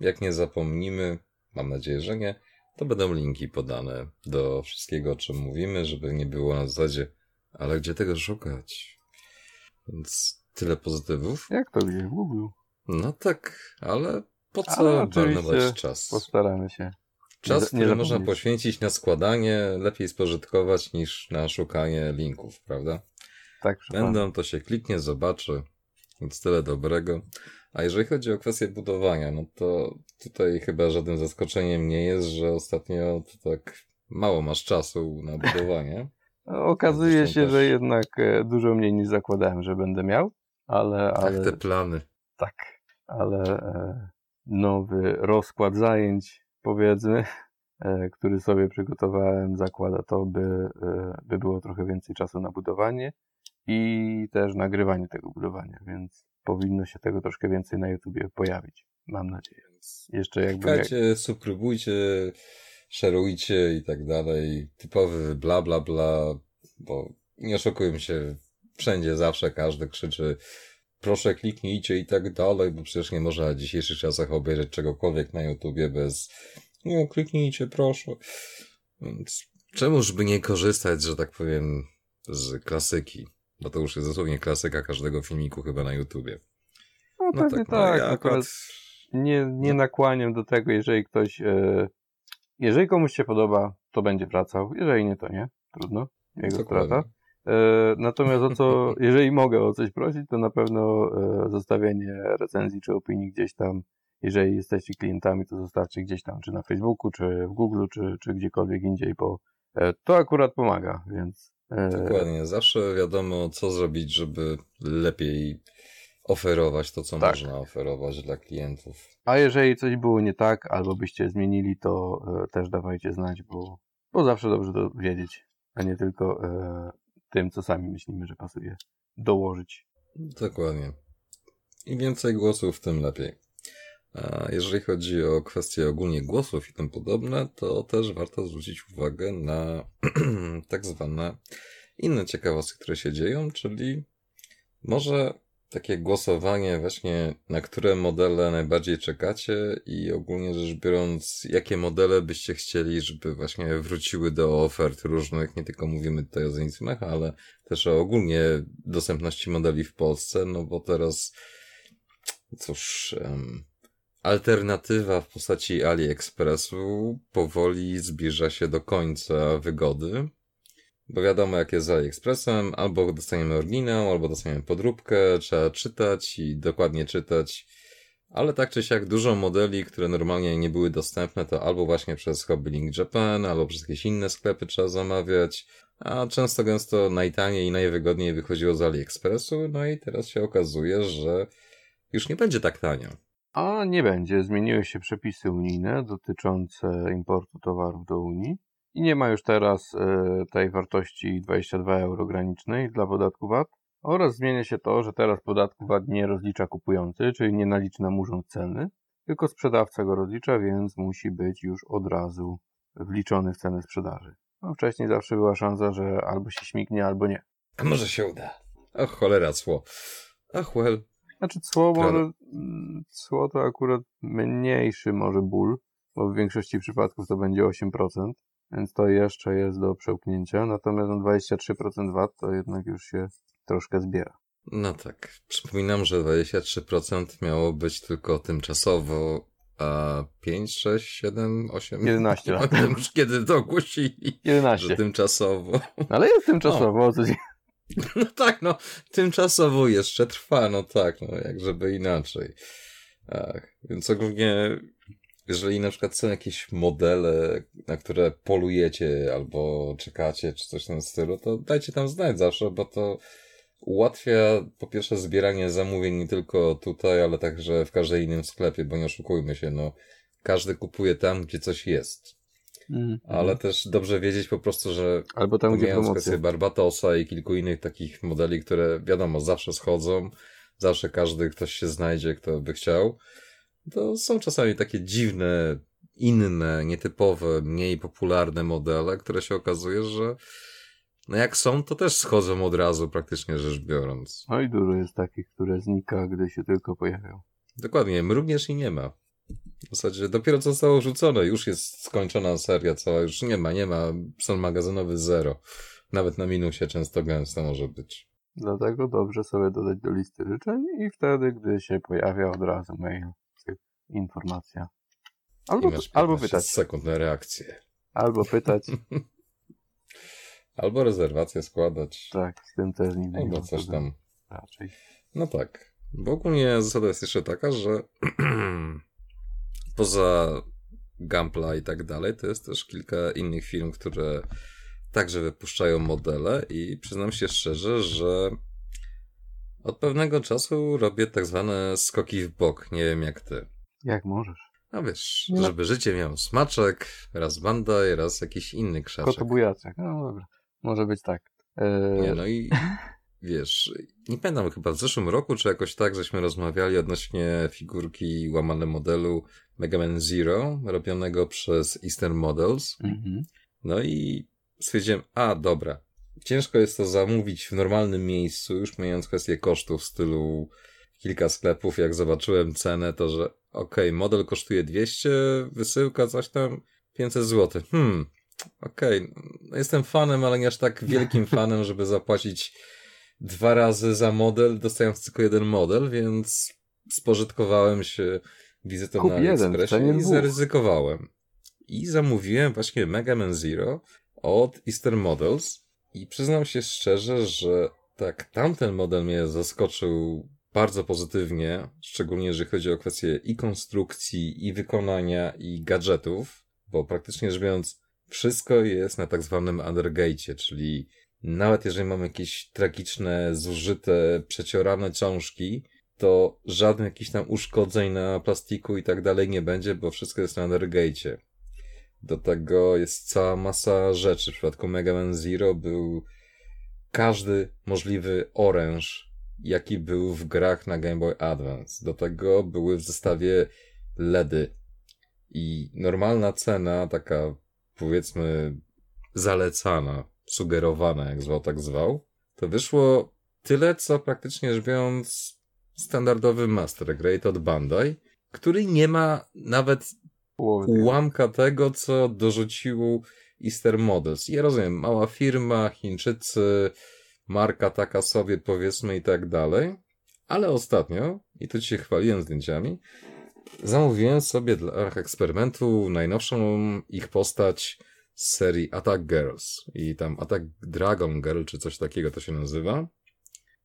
jak nie zapomnimy, mam nadzieję, że nie, to będą linki podane do wszystkiego, o czym mówimy, żeby nie było na zasadzie, ale gdzie tego szukać? Więc tyle pozytywów. Jak to gdzie? W Google. No tak, ale po co marnować czas? Postaramy się. Czas, nie który można poświęcić na składanie, lepiej spożytkować niż na szukanie linków, prawda? Tak. Będą, to się kliknie, zobaczy, więc tyle dobrego. A jeżeli chodzi o kwestię budowania, no to tutaj chyba żadnym zaskoczeniem nie jest, że ostatnio to tak mało masz czasu na budowanie. Okazuje Zresztą się, też- że jednak e, dużo mniej niż zakładałem, że będę miał, ale, Tak, ale te plany. tak, ale e, nowy rozkład zajęć, powiedzmy, e, który sobie przygotowałem, zakłada to, by, by było trochę więcej czasu na budowanie i też nagrywanie tego budowania, więc powinno się tego troszkę więcej na YouTubie pojawić. Mam nadzieję. Jeszcze jakby jak, Klikajcie, subskrybujcie, szerujcie i tak dalej. Typowy bla bla bla, bo nie oszukujmy się, wszędzie zawsze każdy krzyczy proszę kliknijcie i tak dalej, bo przecież nie można w dzisiejszych czasach obejrzeć czegokolwiek na YouTubie bez no kliknijcie proszę. Więc czemuż by nie korzystać, że tak powiem, z klasyki, bo to już jest dosłownie klasyka każdego filmiku chyba na YouTubie. no, No pewnie tak, tak, no, ja akurat nie, nie nakłaniam do tego, jeżeli ktoś, e, jeżeli komuś się podoba, to będzie wracał, jeżeli nie, to nie, trudno, jego strata. E, natomiast o co, jeżeli mogę o coś prosić, to na pewno e, zostawienie recenzji czy opinii gdzieś tam, jeżeli jesteście klientami, to zostawcie gdzieś tam, czy na Facebooku, czy w Google, czy, czy gdziekolwiek indziej, bo e, to akurat pomaga, więc Dokładnie, zawsze wiadomo, co zrobić, żeby lepiej oferować to, co Tak. można oferować dla klientów. A jeżeli coś było nie tak, albo byście zmienili, to e, też dawajcie znać, bo, bo zawsze dobrze to wiedzieć, a nie tylko e, tym, co sami myślimy, że pasuje, dołożyć. Dokładnie. Im więcej głosów, tym lepiej. A jeżeli chodzi o kwestie ogólnie głosów i tym podobne, to też warto zwrócić uwagę na tak zwane inne ciekawostki, które się dzieją, czyli może takie głosowanie właśnie, na które modele najbardziej czekacie i ogólnie rzecz biorąc, jakie modele byście chcieli, żeby właśnie wróciły do ofert różnych, nie tylko mówimy tutaj o Zenith Mecha, ale też o ogólnie dostępności modeli w Polsce, no bo teraz cóż, em, alternatywa w postaci AliExpressu powoli zbliża się do końca wygody. Bo wiadomo, jak jest z AliExpressem, albo dostaniemy oryginał, albo dostaniemy podróbkę, trzeba czytać i dokładnie czytać. Ale tak czy siak dużo modeli, które normalnie nie były dostępne, to albo właśnie przez Hobby Link Japan, albo przez jakieś inne sklepy trzeba zamawiać, a często gęsto najtaniej i najwygodniej wychodziło z AliExpressu, no i teraz się okazuje, że już nie będzie tak tanio. A nie będzie. Zmieniły się przepisy unijne dotyczące importu towarów do Unii i nie ma już teraz e, tej wartości 22 euro granicznej dla podatku VAT oraz zmienia się to, że teraz podatku VAT nie rozlicza kupujący, czyli nie nalicza nam urząd ceny, tylko sprzedawca go rozlicza, więc musi być już od razu wliczony w cenę sprzedaży. No, wcześniej zawsze była szansa, że albo się śmignie, albo nie. A może się uda. Ach, cholera, cło. Ach, well. Znaczy cło może, cło to akurat mniejszy może ból, bo w większości przypadków to będzie 8%, więc to jeszcze jest do przełknięcia, natomiast no 23% VAT to jednak już się troszkę zbiera. No tak. Przypominam, że 23% miało być tylko tymczasowo, a 5, 6, 7, 8... 11 lat. Już kiedy to ogłosili, 11. że tymczasowo. Ale jest tymczasowo, o co ci... No tak, no, tymczasowo jeszcze trwa, no tak, no, jak żeby inaczej. Ach, więc ogólnie, jeżeli na przykład są jakieś modele, na które polujecie albo czekacie, czy coś w tym stylu, to dajcie tam znać zawsze, bo to ułatwia po pierwsze zbieranie zamówień nie tylko tutaj, ale także w każdym innym sklepie, bo nie oszukujmy się, no, każdy kupuje tam, gdzie coś jest. Mhm. Ale też dobrze wiedzieć po prostu, że Albo tam, gdzie promocja. Barbatosa i kilku innych takich modeli, które wiadomo, zawsze schodzą, zawsze każdy ktoś się znajdzie, kto by chciał, to są czasami takie dziwne, inne, nietypowe, mniej popularne modele, które się okazuje, że no jak są, to też schodzą od razu, praktycznie rzecz biorąc. No i dużo jest takich, które znika, gdy się tylko pojawią. Dokładnie, mrugniesz i nie ma. W zasadzie dopiero co zostało rzucone, już jest skończona seria cała, już nie ma, nie ma, stan magazynowy zero. Nawet na minusie często gęsto może być. Dlatego dobrze sobie dodać do listy życzeń i wtedy, gdy się pojawia od razu mail, informacja. Albo, albo pytać. sekund na reakcję. Albo pytać. albo rezerwację składać. Tak, z tym też nie Albo coś tam. Raczej. No tak. Bo ogólnie zasada jest jeszcze taka, że poza Gampla i tak dalej, to jest też kilka innych firm, które także wypuszczają modele i przyznam się szczerze, że od pewnego czasu robię tak zwane skoki w bok. Nie wiem jak ty. Jak możesz. No wiesz, no. żeby życie miało smaczek, raz banda i raz jakiś inny krzaczek. Kotobujacek. No dobra. Może być tak. Eee... Nie, no i wiesz, nie pamiętam chyba w zeszłym roku, czy jakoś tak, żeśmy rozmawiali odnośnie figurki łamane modelu Mega Man Zero, robionego przez Eastern Models. Mhm. No i stwierdziłem, a dobra, ciężko jest to zamówić w normalnym miejscu, już mając kwestię kosztów w stylu kilka sklepów, jak zobaczyłem cenę, to że okej, okay, model kosztuje 200, wysyłka coś tam 500 zł. Hmm, okej, okay. no jestem fanem, ale nie aż tak wielkim fanem, żeby zapłacić dwa razy za model, dostając tylko jeden model, więc spożytkowałem się wizytą Kup na AliExpressie i zaryzykowałem. I zamówiłem właśnie Mega Man Zero od Eastern Models i przyznam się szczerze, że tak, tamten model mnie zaskoczył bardzo pozytywnie, szczególnie jeżeli chodzi o kwestie i konstrukcji, i wykonania, i gadżetów, bo praktycznie rzecz biorąc, wszystko jest na tak zwanym undergate, czyli nawet jeżeli mamy jakieś tragiczne, zużyte, przeciorane czążki, to żadnych jakichś tam uszkodzeń na plastiku i tak dalej nie będzie, bo wszystko jest na undergate. Do tego jest cała masa rzeczy. W przypadku Mega Man Zero był każdy możliwy oręż, jaki był w grach na Game Boy Advance. Do tego były w zestawie LEDy. I normalna cena, taka powiedzmy zalecana, sugerowana, jak zwał, tak zwał, to wyszło tyle, co praktycznie rzecz biorąc standardowy Master Grade od Bandai, który nie ma nawet ułamka tego, co dorzucił Easter Models. Ja rozumiem, mała firma, Chińczycy, marka taka sobie powiedzmy i tak dalej, ale ostatnio, i tu się chwaliłem zdjęciami, zamówiłem sobie dla eksperymentu najnowszą ich postać z serii Attack Girls i tam Attack Dragon Girl, czy coś takiego to się nazywa.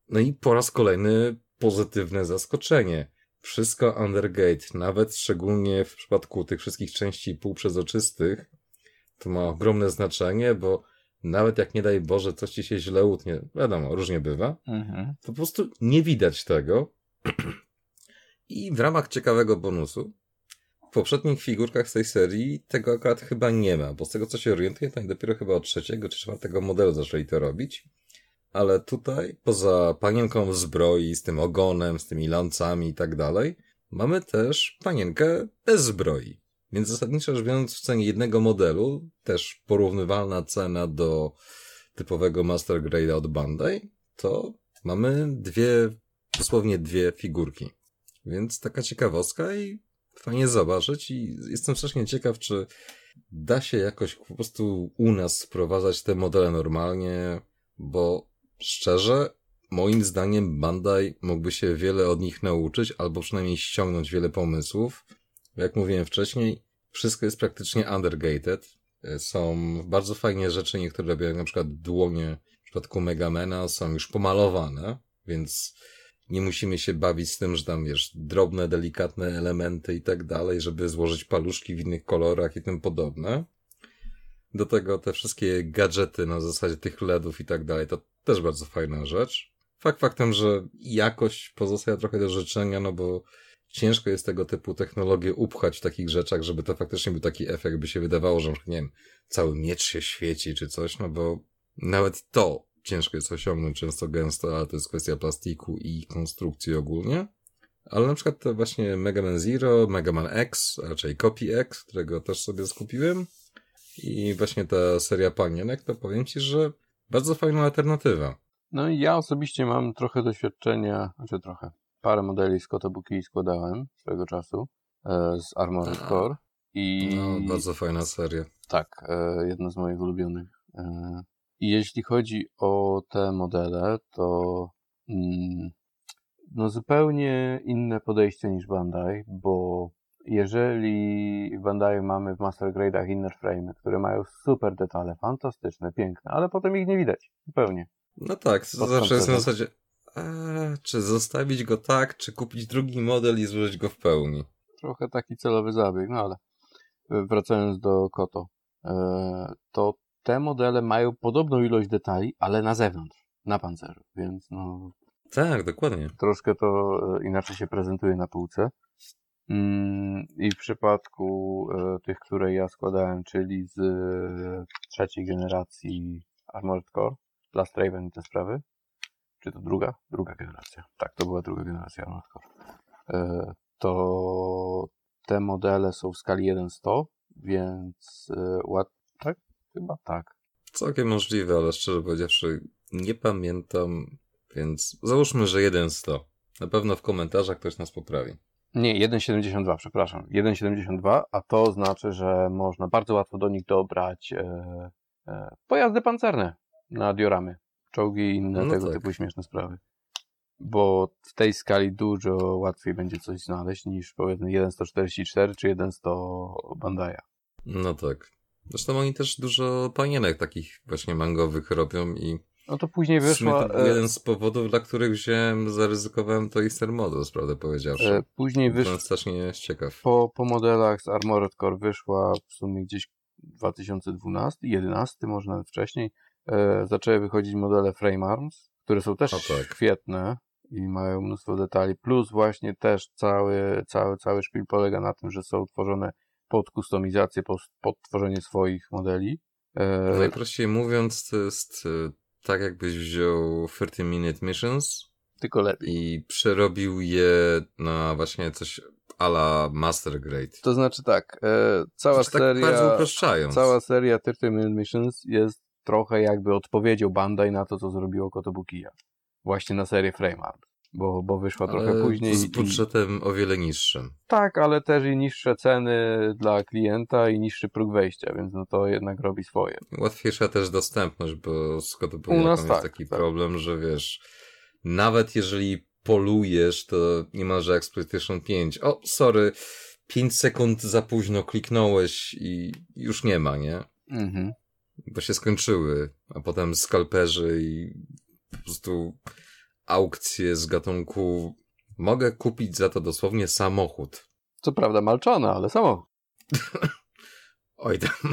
No i po raz kolejny pozytywne zaskoczenie. Wszystko undergate, nawet szczególnie w przypadku tych wszystkich części półprzezroczystych, to ma ogromne znaczenie, bo nawet jak nie daj Boże coś ci się źle utnie, wiadomo, różnie bywa, mhm. to po prostu nie widać tego. I w ramach ciekawego bonusu, w poprzednich figurkach z tej serii tego akurat chyba nie ma, bo z tego co się orientuję, to dopiero chyba od trzeciego czy czwartego modelu zaczęli to robić. Ale tutaj, poza panienką w zbroi, z tym ogonem, z tymi lancami i tak dalej, mamy też panienkę bez zbroi. Więc zasadniczo rzecz biorąc, w cenie jednego modelu, też porównywalna cena do typowego Master Grade od Bandai, to mamy dwie, dosłownie dwie figurki. Więc taka ciekawostka i fajnie zobaczyć i jestem strasznie ciekaw, czy da się jakoś po prostu u nas wprowadzać te modele normalnie, bo szczerze, moim zdaniem Bandai mógłby się wiele od nich nauczyć, albo przynajmniej ściągnąć wiele pomysłów. Jak mówiłem wcześniej, wszystko jest praktycznie undergated. Są bardzo fajnie rzeczy, niektóre robią na przykład dłonie w przypadku Megamena są już pomalowane, więc nie musimy się bawić z tym, że tam, wiesz, drobne, delikatne elementy i tak dalej, żeby złożyć paluszki w innych kolorach i tym podobne. Do tego te wszystkie gadżety na zasadzie tych LEDów i tak dalej, to też bardzo fajna rzecz. Fakt faktem, że jakość pozostaje trochę do życzenia, no bo ciężko jest tego typu technologię upchać w takich rzeczach, żeby to faktycznie był taki efekt, by się wydawało, że nie wiem, cały miecz się świeci czy coś, no bo nawet to ciężko jest osiągnąć często gęsto, ale to jest kwestia plastiku i konstrukcji ogólnie. Ale na przykład to właśnie Mega Man Zero, Mega Man X, raczej Copy X, którego też sobie skupiłem. I właśnie ta seria panienek, to powiem Ci, że bardzo fajna alternatywa. No i ja osobiście mam trochę doświadczenia, znaczy trochę, parę modeli z Kotobuki składałem swego czasu e, z Armored Core. I... No, bardzo fajna seria. Tak, e, jedna z moich ulubionych. E, jeśli chodzi o te modele, to mm, no zupełnie inne podejście niż Bandai, bo jeżeli w Bandai mamy w Master Grade'ach inner frame, które mają super detale, fantastyczne, piękne, ale potem ich nie widać zupełnie. No tak, to zawsze jest na zasadzie, a, czy zostawić go tak, czy kupić drugi model i złożyć go w pełni. Trochę taki celowy zabieg, no ale wracając do Koto, e, to te modele mają podobną ilość detali, ale na zewnątrz, na pancerzu, więc no... Tak, dokładnie. Troszkę to e, inaczej się prezentuje na półce. Mm, I w przypadku e, tych, które ja składałem, czyli z trzeciej generacji Armored Core, Last Raven i te sprawy, czy to druga? Druga generacja. Tak, to była druga generacja Armored Core. To te modele są w skali 1-100, więc ład... tak? Chyba tak. Całkiem możliwe, ale szczerze powiedziawszy nie pamiętam, więc załóżmy, że 1-100. Na pewno w komentarzach ktoś nas poprawi. Nie, 1,72, przepraszam. 1,72, a to znaczy, że można bardzo łatwo do nich dobrać e, e, pojazdy pancerne na dioramy, czołgi i inne no tego tak. typu śmieszne sprawy. Bo w tej skali dużo łatwiej będzie coś znaleźć niż powiedzmy 1,144 czy 1,100 Bandaja. No tak. Zresztą oni też dużo panienek takich właśnie mangowych robią i no to później wyszła... To był jeden z powodów, dla których wziąłem, zaryzykowałem to Easter Models, prawdę powiedziawszy. E, później wyszła... strasznie ciekaw. Po, po modelach z Armored Core wyszła w sumie gdzieś 2012, 11 może nawet wcześniej, e, zaczęły wychodzić modele Frame Arms, które są też tak. świetne i mają mnóstwo detali, plus właśnie też cały, cały, cały szpil polega na tym, że są tworzone pod kustomizację, pod, pod tworzenie swoich modeli. E... Najprościej mówiąc, to jest e, tak jakbyś wziął 30 Minute Missions tylko lepiej. I przerobił je na właśnie coś ala Master Grade. To znaczy tak, e, cała znaczy, seria... Tak bardzo upraszczając. Cała seria 30 Minute Missions jest trochę jakby odpowiedzią Bandai na to, co zrobiło Kotobukiya. Właśnie na serię Frame Art bo, bo wyszła ale trochę później. Z budżetem i... o wiele niższym. Tak, ale też i niższe ceny dla klienta i niższy próg wejścia, więc no to jednak robi swoje. Łatwiejsza też dostępność, bo z Kotobukiya jest tak, taki tak. problem, że wiesz, nawet jeżeli polujesz, to niemalże Exploitation 5. O, sorry, 5 sekund za późno kliknąłeś i już nie ma, nie? Mhm. Bo się skończyły, a potem skalperzy i po prostu aukcje z gatunku mogę kupić za to dosłownie samochód. Co prawda malczana, ale samochód. Oj tam.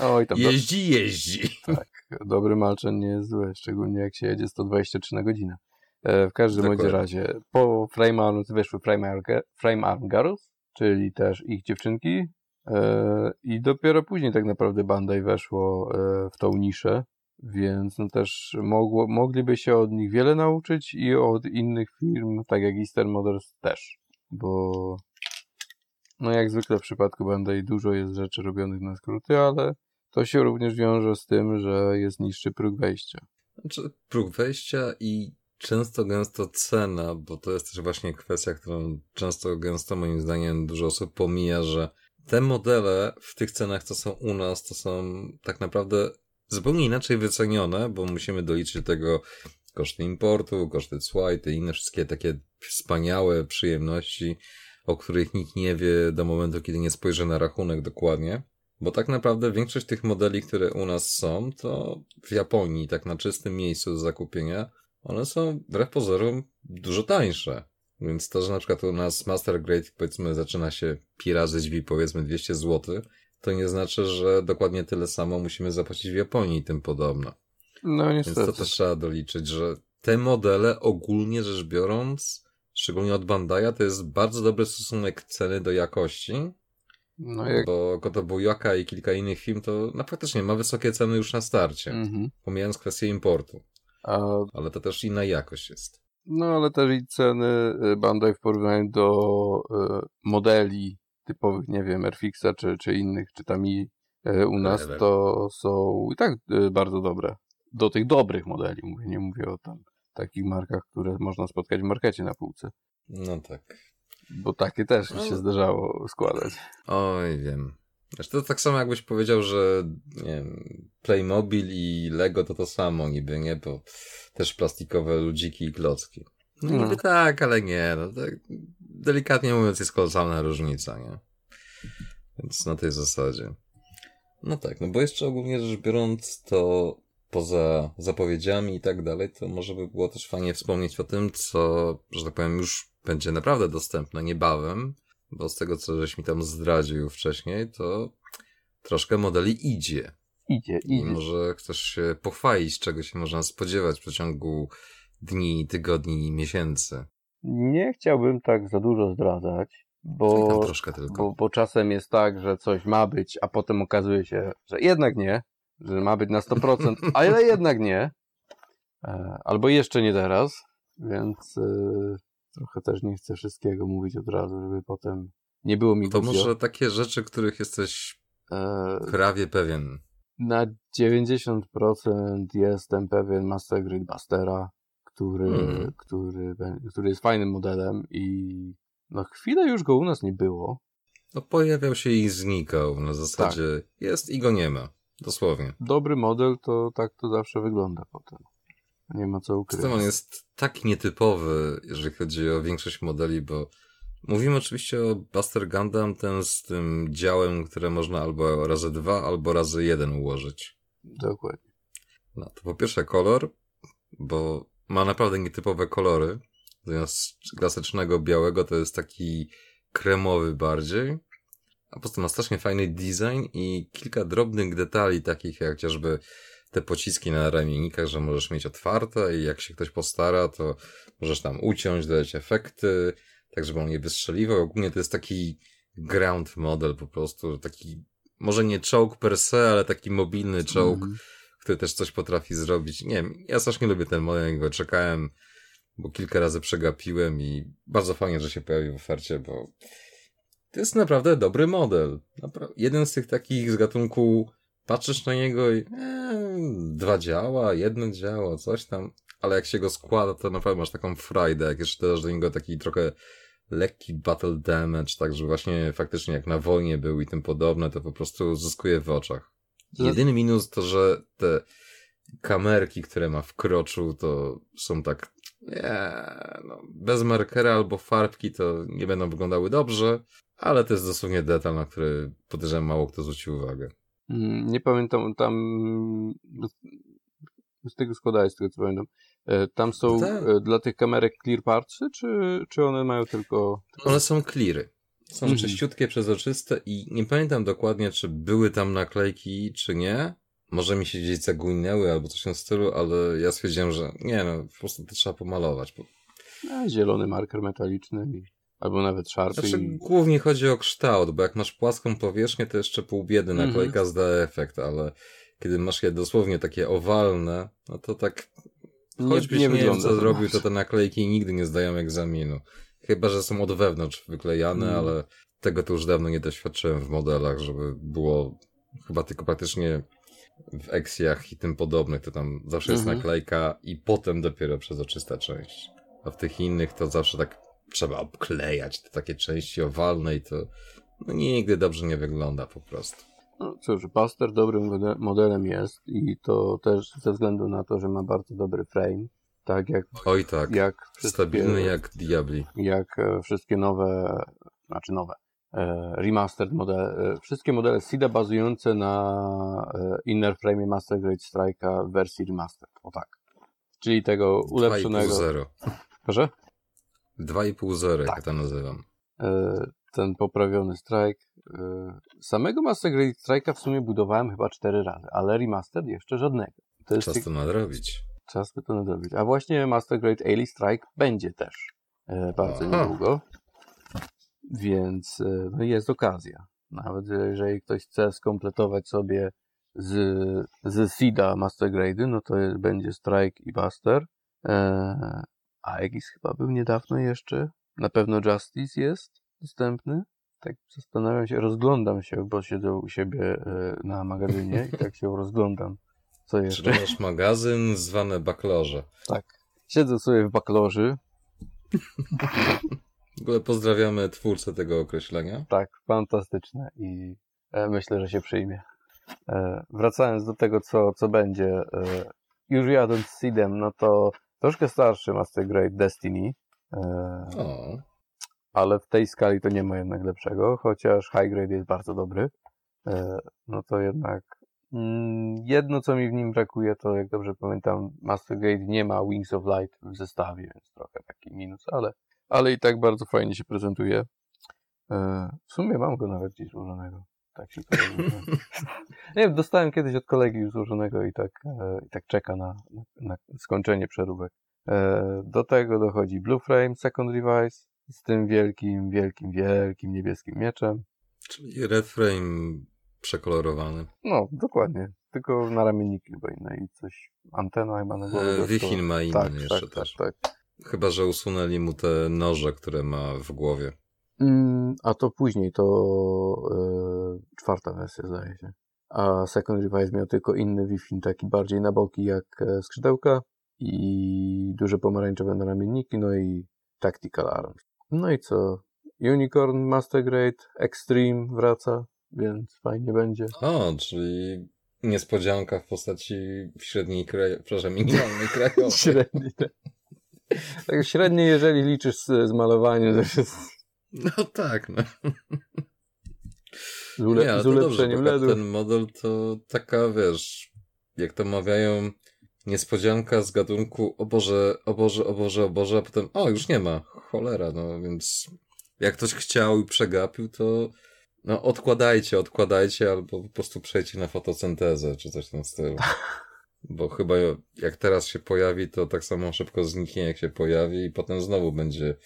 Oj tam. Jeździ, jeździ. Tak, dobry malczan nie jest zły, szczególnie jak się jedzie 123 na godzinę. E, w każdym bądź razie, po Frame Arms wyszły Frame, Arm, Frame Arm Girls, czyli też ich dziewczynki e, i dopiero później tak naprawdę Bandai weszło e, w tą niszę więc no też mogło, mogliby się od nich wiele nauczyć i od innych firm, tak jak Eastern Models też, bo no jak zwykle w przypadku Bandai dużo jest rzeczy robionych na skróty, ale to się również wiąże z tym, że jest niższy próg wejścia. Znaczy próg wejścia i często gęsto cena, bo to jest też właśnie kwestia, którą często gęsto moim zdaniem dużo osób pomija, że te modele w tych cenach, co są u nas, to są tak naprawdę zupełnie inaczej wycenione, bo musimy doliczyć do tego koszty importu, koszty cła i te inne wszystkie takie wspaniałe przyjemności, o których nikt nie wie do momentu, kiedy nie spojrzy na rachunek dokładnie. Bo tak naprawdę większość tych modeli, które u nas są, to w Japonii, tak na czystym miejscu do zakupienia, one są wbrew pozorom dużo tańsze. Więc to, że na przykład u nas Master Grade powiedzmy zaczyna się pi razy drzwi powiedzmy 200 zł, to nie znaczy, że dokładnie tyle samo musimy zapłacić w Japonii i tym podobno. No niestety. Więc to też trzeba doliczyć, że te modele ogólnie rzecz biorąc, szczególnie od Bandai'a, to jest bardzo dobry stosunek ceny do jakości. No jak... Bo Kotobuyaka i kilka innych firm to no faktycznie ma wysokie ceny już na starcie, mhm. pomijając kwestię importu. A... Ale to też inna jakość jest. No ale też i ceny y, Bandai w porównaniu do y, modeli typowych, nie wiem, Airfixa czy, czy innych, czy tam i e, u nas, to są i tak e, bardzo dobre. Do tych dobrych modeli mówię, nie mówię o tam takich markach, które można spotkać w markecie na półce. No tak. Bo takie też mi się zdarzało składać. Oj, wiem. Znaczy to tak samo jakbyś powiedział, że nie wiem, Playmobil i Lego to to samo niby, nie? Bo też plastikowe ludziki i klocki. No No. niby tak, ale nie. No, tak, delikatnie mówiąc jest kolosalna różnica, nie? Więc na tej zasadzie. No tak, no bo jeszcze ogólnie rzecz biorąc, to poza zapowiedziami i tak dalej, to może by było też fajnie wspomnieć o tym, co, że tak powiem, już będzie naprawdę dostępne niebawem, bo z tego, co żeś mi tam zdradził wcześniej, to troszkę modeli idzie. Idzie, I idzie. może chcesz się pochwalić, czego się można spodziewać w przeciągu dni, tygodni, miesięcy. Nie chciałbym tak za dużo zdradzać, Bo... bo, bo czasem jest tak, że coś ma być, a potem okazuje się, że jednak nie, że ma być na 100%, ale jednak nie. E, Albo jeszcze nie teraz, więc e, trochę też nie chcę wszystkiego mówić od razu, żeby potem nie było mi To głupio. może takie rzeczy, których jesteś E, prawie pewien. Na 90% jestem pewien Master Grid Bustera, który, Mhm. który, który jest fajnym modelem i no chwilę już go u nas nie było. No pojawiał się i znikał. Na zasadzie Tak. jest i go nie ma. Dosłownie. Dobry model to tak to zawsze wygląda potem. Nie ma co tym on jest tak nietypowy, jeżeli chodzi o większość modeli, bo mówimy oczywiście o Buster Gundam, ten z tym działem, które można albo razy dwa, albo razy jeden ułożyć. Dokładnie. No to po pierwsze kolor, bo ma naprawdę nietypowe kolory. Zamiast klasycznego białego to jest taki kremowy bardziej. A poza tym ma strasznie fajny design i kilka drobnych detali, takich jak chociażby te pociski na ramiennikach, że możesz mieć otwarte i jak się ktoś postara, to możesz tam uciąć, dodać efekty, tak żeby on nie wystrzeliwał. Ogólnie to jest taki ground model po prostu, taki może nie czołg per se, ale taki mobilny czołg, Mhm. Który też coś potrafi zrobić. Nie wiem, ja strasznie lubię ten model, go czekałem, bo kilka razy przegapiłem i bardzo fajnie, że się pojawił w ofercie, bo to jest naprawdę dobry model. Napra- jeden z tych takich z gatunku, patrzysz na niego i e, dwa działa, jedno działa, coś tam, ale jak się go składa, to naprawdę masz taką frajdę, jak jeszcze dodasz do niego taki trochę lekki battle damage, tak, że właśnie faktycznie jak na wojnie był i tym podobne, to po prostu zyskuje w oczach. Za- Jedyny minus to, że te kamerki, które ma w kroczu, to są tak, nie, no, bez markera albo farbki to nie będą wyglądały dobrze, ale to jest dosłownie detal, na który podejrzewam mało kto zwrócił uwagę. Mm, Nie pamiętam, tam z tego składałeś, z tego co pamiętam. E, Tam są Tak. e, dla tych kamerek clear partsy, czy, czy one mają tylko... One są cleary. Są Mhm. czyściutkie, przezroczyste i nie pamiętam dokładnie, czy były tam naklejki, czy nie. Może mi się gdzieś zagłynęły albo coś w tym stylu, ale ja stwierdziłem, że nie no, po prostu to trzeba pomalować. A, zielony marker metaliczny i, albo nawet szarpy. Znaczy, i... głównie chodzi o kształt, bo jak masz płaską powierzchnię, to jeszcze pół biedy Mhm. naklejka zda efekt, ale kiedy masz je dosłownie takie owalne, no to tak choćbyś nie nie, wiem co zrobił, to te naklejki nigdy nie zdają egzaminu. Chyba, że są od wewnątrz wyklejane, Mhm. ale tego to już dawno nie doświadczyłem w modelach, żeby było chyba tylko praktycznie w eksjach i tym podobnych, to tam zawsze jest Mhm. naklejka i potem dopiero przezroczysta część. A w tych innych to zawsze tak trzeba obklejać te takie części owalne i to no, nigdy dobrze nie wygląda po prostu. No cóż, Buster dobrym mode- modelem jest i to też ze względu na to, że ma bardzo dobry frame. Tak jak, Oj tak, jak stabilny jak diabli. jak e, wszystkie nowe, znaczy nowe, e, remastered modele, e, wszystkie modele SIDA bazujące na inner frame Master Grade Strike'a w wersji remastered. O tak. Czyli tego ulepszonego. 2,5-0. Proszę? 2,5-0, jak Tak. ja to nazywam. Ten poprawiony strike. Samego Master Grade Strike'a w sumie budowałem chyba cztery razy, ale remastered jeszcze żadnego. To jest Czas to nadrobić. Czas by to nadrobić. A właśnie Master Grade Ailey Strike będzie też e, bardzo Aha. niedługo. Więc e, no jest okazja. Nawet jeżeli ktoś chce skompletować sobie z, z Sida Master Grade'y, no to jest, będzie Strike i Buster. E, Aegis chyba był niedawno jeszcze. Na pewno Justice jest dostępny. Tak zastanawiam się, rozglądam się, bo siedzę u siebie e, na magazynie i tak się rozglądam. Co jeszcze? Masz magazyn zwany Baklorze. Tak. Siedzę sobie w bakloży. W ogóle pozdrawiamy twórcę tego określenia. Tak, fantastyczne. I E, myślę, że się przyjmie. E, wracając do tego, co, co będzie. E, już jadąc Seedem, no to troszkę starszy Master Grade Destiny. O. Ale w tej skali to nie ma jednak lepszego, chociaż High Grade jest bardzo dobry. No to jednak jedno, co mi w nim brakuje, to jak dobrze pamiętam, Master Grade nie ma Wings of Light w zestawie, więc trochę taki minus, ale, ale i tak bardzo fajnie się prezentuje. W sumie mam go nawet gdzieś złożonego. Tak się to Nie wiem, dostałem kiedyś od kolegi już złożonego i tak, e, i tak czeka na, na skończenie przeróbek. E, do tego dochodzi Blue Frame Second Device z tym wielkim, wielkim, wielkim niebieskim mieczem. Czyli Red Frame przekolorowany. No, dokładnie. Tylko na ramienniki chyba inne i coś, antena chyba na głowie. E, Wichin ma inny tak, jeszcze tak, też. Tak, tak. Chyba, że usunęli mu te noże, które ma w głowie. Mm, a to później, to yy, czwarta wersja zdaje się. A Second Revice miał tylko inny Wi-Fi, taki bardziej na boki jak e, skrzydełka i duże pomarańczowe naramienniki, no i Tactical Arms. No i co? Unicorn Master Grade Extreme wraca, więc fajnie będzie. O, czyli niespodzianka w postaci średniej kraj... przepraszam, minimalnej krajowej. średniej, tak. tak średniej, jeżeli liczysz z, z malowaniem, to jest no tak, no. Z, ule, nie, z ulepszeniem dobrze, Ten model to taka, wiesz, jak to mawiają, niespodzianka z gatunku o Boże, o Boże, o Boże, o Boże, a potem o, już nie ma. Cholera, no więc jak ktoś chciał i przegapił, to no odkładajcie, odkładajcie, albo po prostu przejdźcie na fotosyntezę, czy coś w tym stylu. Bo chyba jak teraz się pojawi, to tak samo szybko zniknie, jak się pojawi i potem znowu będzie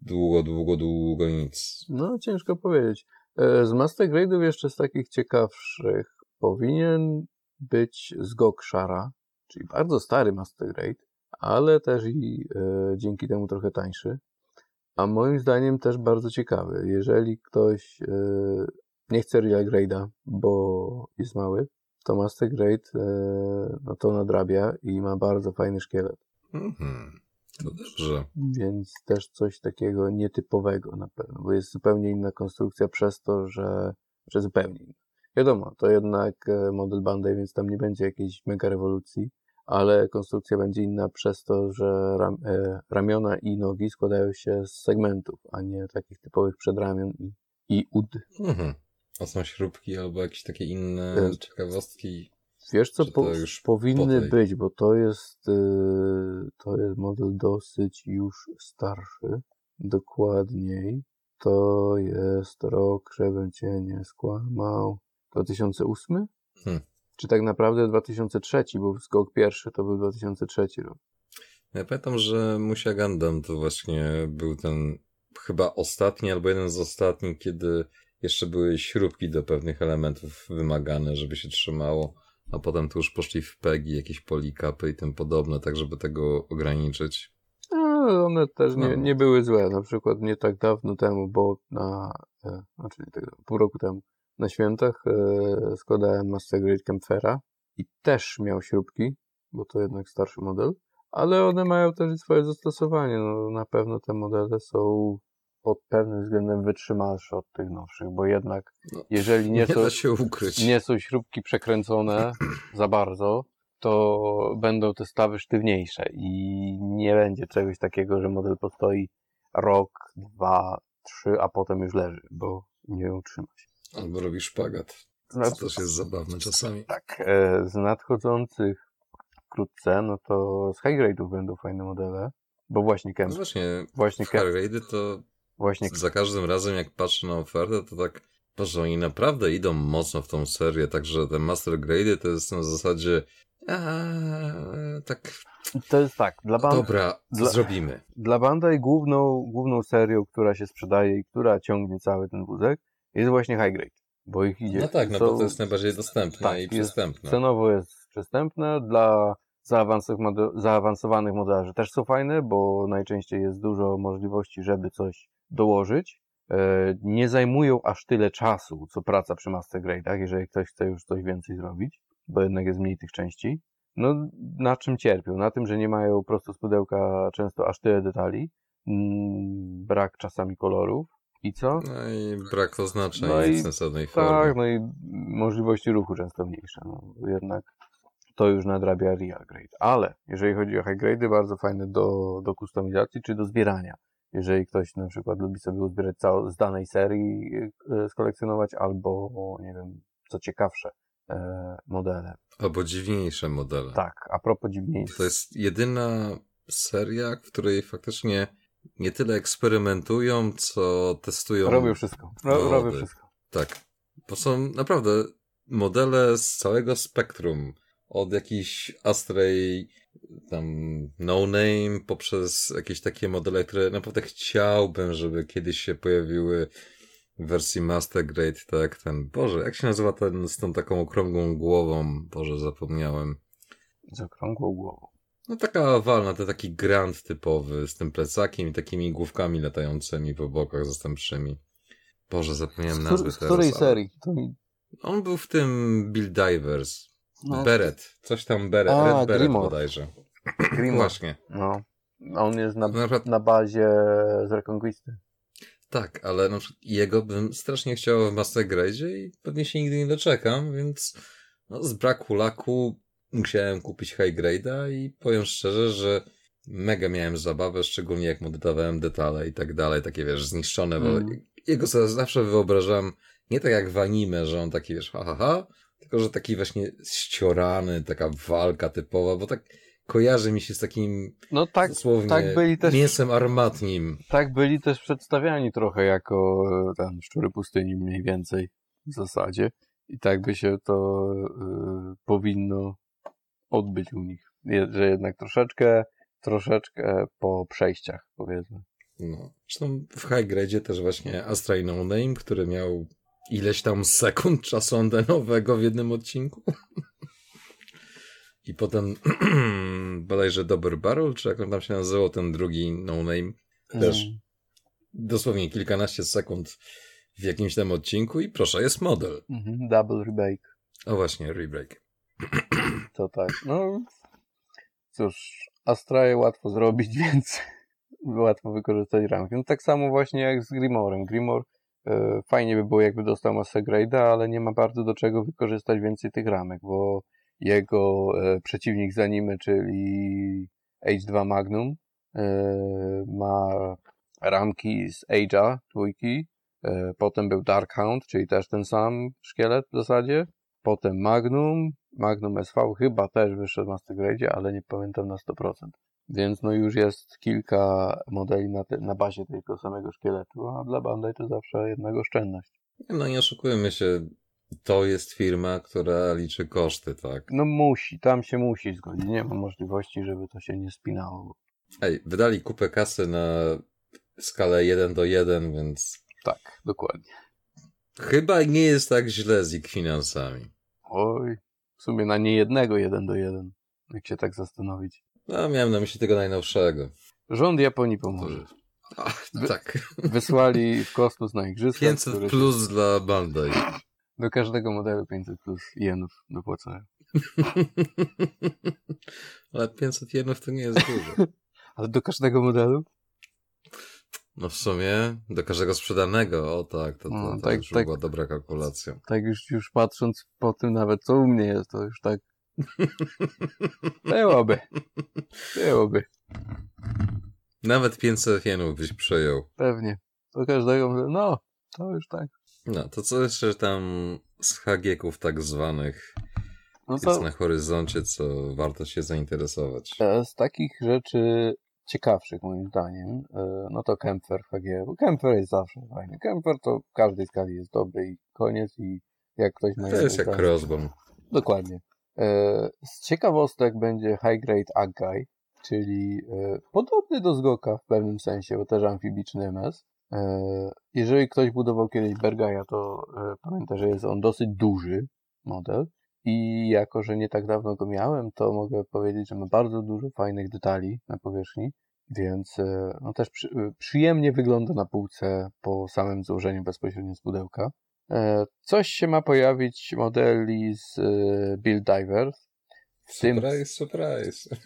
długo, długo, długo nic. No, ciężko powiedzieć. E, z Master Grade'ów jeszcze z takich ciekawszych powinien być z Gokshara, czyli bardzo stary Master Grade, ale też i e, dzięki temu trochę tańszy. A moim zdaniem też bardzo ciekawy. Jeżeli ktoś e, nie chce Real Grade'a, bo jest mały, to Master Grade e, no to nadrabia i ma bardzo fajny szkielet. Mhm. To dobrze. Więc też coś takiego nietypowego na pewno, bo jest zupełnie inna konstrukcja przez to, że, że zupełnie inna. Wiadomo, to jednak e, model Bandai, więc tam nie będzie jakiejś mega rewolucji, ale konstrukcja będzie inna przez to, że ram, e, ramiona i nogi składają się z segmentów, a nie takich typowych przedramion i, i ud. Mhm. A są śrubki albo jakieś takie inne e, ciekawostki? Wiesz co, po, powinny być, bo to jest, yy, to jest model dosyć już starszy. Dokładniej to jest rok, żebym cię nie skłamał, 2008? Hmm. Czy tak naprawdę 2003, bo skok pierwszy to był 2003 rok. Ja pamiętam, że Musia Gundam to właśnie był ten chyba ostatni albo jeden z ostatnich, kiedy jeszcze były śrubki do pewnych elementów wymagane, żeby się trzymało a potem tu już poszli w PEGI, jakieś polikapy i tym podobne, tak żeby tego ograniczyć. No, one też nie, no. nie były złe. Na przykład nie tak dawno temu, bo na, e, znaczy nie tak dawno, pół roku temu, na świętach e, składałem Master Grade Kempfera i też miał śrubki, bo to jednak starszy model, ale one mają też swoje zastosowanie. No, na pewno te modele są pod pewnym względem wytrzymalsze od tych nowszych, bo jednak no, jeżeli nie, nie, są, nie są śrubki przekręcone za bardzo, to będą te stawy sztywniejsze i nie będzie czegoś takiego, że model postoi rok, dwa, trzy, a potem już leży, bo nie utrzyma się. Albo robi szpagat. To też jest zabawne czasami. Tak. E, z nadchodzących wkrótce, no to z high grade'ów będą fajne modele, bo właśnie Camp. No właśnie, właśnie high grade'y to Właśnie. Za każdym razem, jak patrzę na ofertę, to tak, Boże, oni naprawdę idą mocno w tą serię, także te Master Grade to jest na zasadzie, eee, tak. To jest tak, dla Bandai. Dobra, dla, zrobimy. Dla Bandai główną, główną serią, która się sprzedaje i która ciągnie cały ten wózek, jest właśnie High Grade. Bo ich idzie. No tak, no bo to jest najbardziej dostępne tak, i przystępne. Cenowo jest przystępne. Dla zaawansowanych modelarzy też są fajne, bo najczęściej jest dużo możliwości, żeby coś dołożyć. E, nie zajmują aż tyle czasu, co praca przy Master Grade'ach, jeżeli ktoś chce już coś więcej zrobić, bo jednak jest mniej tych części. No, na czym cierpią? Na tym, że nie mają prosto z pudełka często aż tyle detali, mm, brak czasami kolorów I co? No i brak oznaczeń No i sensownej Tak, formie. no i możliwości ruchu często mniejsze. No, jednak to już nadrabia real grade. Ale jeżeli chodzi o high grade, bardzo fajne do, do kustomizacji czy do zbierania. Jeżeli ktoś na przykład lubi sobie uzbierać całą, z danej serii e, skolekcjonować, albo nie wiem, co ciekawsze e, modele. Albo dziwniejsze modele. Tak, a propos dziwniejszych. To jest jedyna seria, w której faktycznie nie tyle eksperymentują, co testują. Robią wszystko. Ro, robią wszystko. Tak. Bo są naprawdę modele z całego spektrum. Od jakichś Astray, tam No Name, poprzez jakieś takie modele, które naprawdę chciałbym, żeby kiedyś się pojawiły w wersji Master Grade, tak, ten, Boże, jak się nazywa ten z tą taką okrągłą głową? Boże, zapomniałem. Z okrągłą głową. No taka walna, to taki grand typowy, z tym plecakiem i takimi główkami latającymi po bokach zastępczymi. Boże, zapomniałem Z, nazwy z teraz, której serii? To. On był w tym Bill Divers. No, Beret. Coś tam Beret. A, Red Beret Grimoire. bodajże. Grimoire. Właśnie. No. On jest na, Na na bazie z Reconquisty. tak, ale przykład jego bym strasznie chciał w Master Grade i pewnie się nigdy nie doczekam, więc no, z braku laku musiałem kupić High Grade'a i powiem szczerze, że mega miałem zabawę, szczególnie jak mu dodawałem detale i tak dalej, takie wiesz, zniszczone, bo Mm. jego sobie zawsze wyobrażam nie tak jak w anime, że on taki wiesz, ha, ha, ha, tylko że taki właśnie ściorany, taka walka typowa, bo tak kojarzy mi się z takim No tak, dosłownie tak byli też- mięsem armatnim. tak byli też przedstawiani trochę jako e, ten szczury pustyni mniej więcej w zasadzie. I tak by się to y, powinno odbyć u nich. Że jednak troszeczkę, troszeczkę po przejściach, powiedzmy. No. Zresztą w High Grade też właśnie Astray No Name, który miał ileś tam sekund czasu antenowego w jednym odcinku. I potem bodajże Dobry Barrel, czy jak on tam się nazywał, ten drugi No Name, też Mm. dosłownie kilkanaście sekund w jakimś tam odcinku i proszę, jest model. Mhm, double rebake. O właśnie, Rebreak. To tak. No cóż, Astraje łatwo zrobić, więc łatwo wykorzystać ramki. No tak samo właśnie jak z Grimorem. Grimor e, fajnie by było jakby dostał Master Grade'a, ale nie ma bardzo do czego wykorzystać więcej tych ramek, bo jego e, przeciwnik za nim, czyli H2 Magnum e, ma ramki z Age'a dwójki, potem był Darkhound, czyli też ten sam szkielet w zasadzie, potem Magnum, Magnum SV chyba też wyszedł Master Grade, ale nie pamiętam na 100%. Więc no już jest kilka modeli na, te, na bazie tego samego szkieletu, a dla Bandai to zawsze jednak oszczędność. No nie oszukujmy się, to jest firma, która liczy koszty, tak? No musi, tam się musi zgodzić. Nie ma możliwości, żeby to się nie spinało. Ej, wydali kupę kasy na skalę 1 do 1, więc Tak, dokładnie. Chyba nie jest tak źle z ich finansami. Oj, w sumie na nie jednego jeden do jeden, jak się tak zastanowić. No, miałem na myśli tego najnowszego. Rząd Japonii pomoże. Ach, Wy- tak. Wysłali w kosmos na igrzyska, 500 które plus dla Bandai. do każdego modelu 500 plus jenów dopłacają. Ale 500 jenów to nie jest dużo. Ale do każdego modelu? No w sumie do każdego sprzedanego, o tak, to, to, No, to tak, już tak. była dobra kalkulacja. Tak już, już patrząc po tym nawet, co u mnie jest, to już tak byłoby. Byłoby. Nawet 500 jenów byś przejął. Pewnie. Do każdego modelu, no, to już tak. No, to co jeszcze tam z hagieków tak zwanych No jest to na horyzoncie, co warto się zainteresować? e, z takich rzeczy ciekawszych moim zdaniem, e, no to Kemper HG, bo Kemper jest zawsze fajny. Kemper to w każdej skali jest dobry i koniec i jak ktoś ma... To jest jak crossbone. Dokładnie. E, Z ciekawostek będzie High Grade Aggai, czyli e, podobny do Zgoka w pewnym sensie, bo też amfibiczny MS. Jeżeli ktoś budował kiedyś Bergaja, to pamięta, że jest on dosyć duży model i jako, że nie tak dawno go miałem, to mogę powiedzieć, że ma bardzo dużo fajnych detali na powierzchni, więc e, no też przy, e, przyjemnie wygląda na półce po samym złożeniu bezpośrednio z pudełka. E, Coś się ma pojawić modeli z Build Divers. W tym, Surprise, surprise.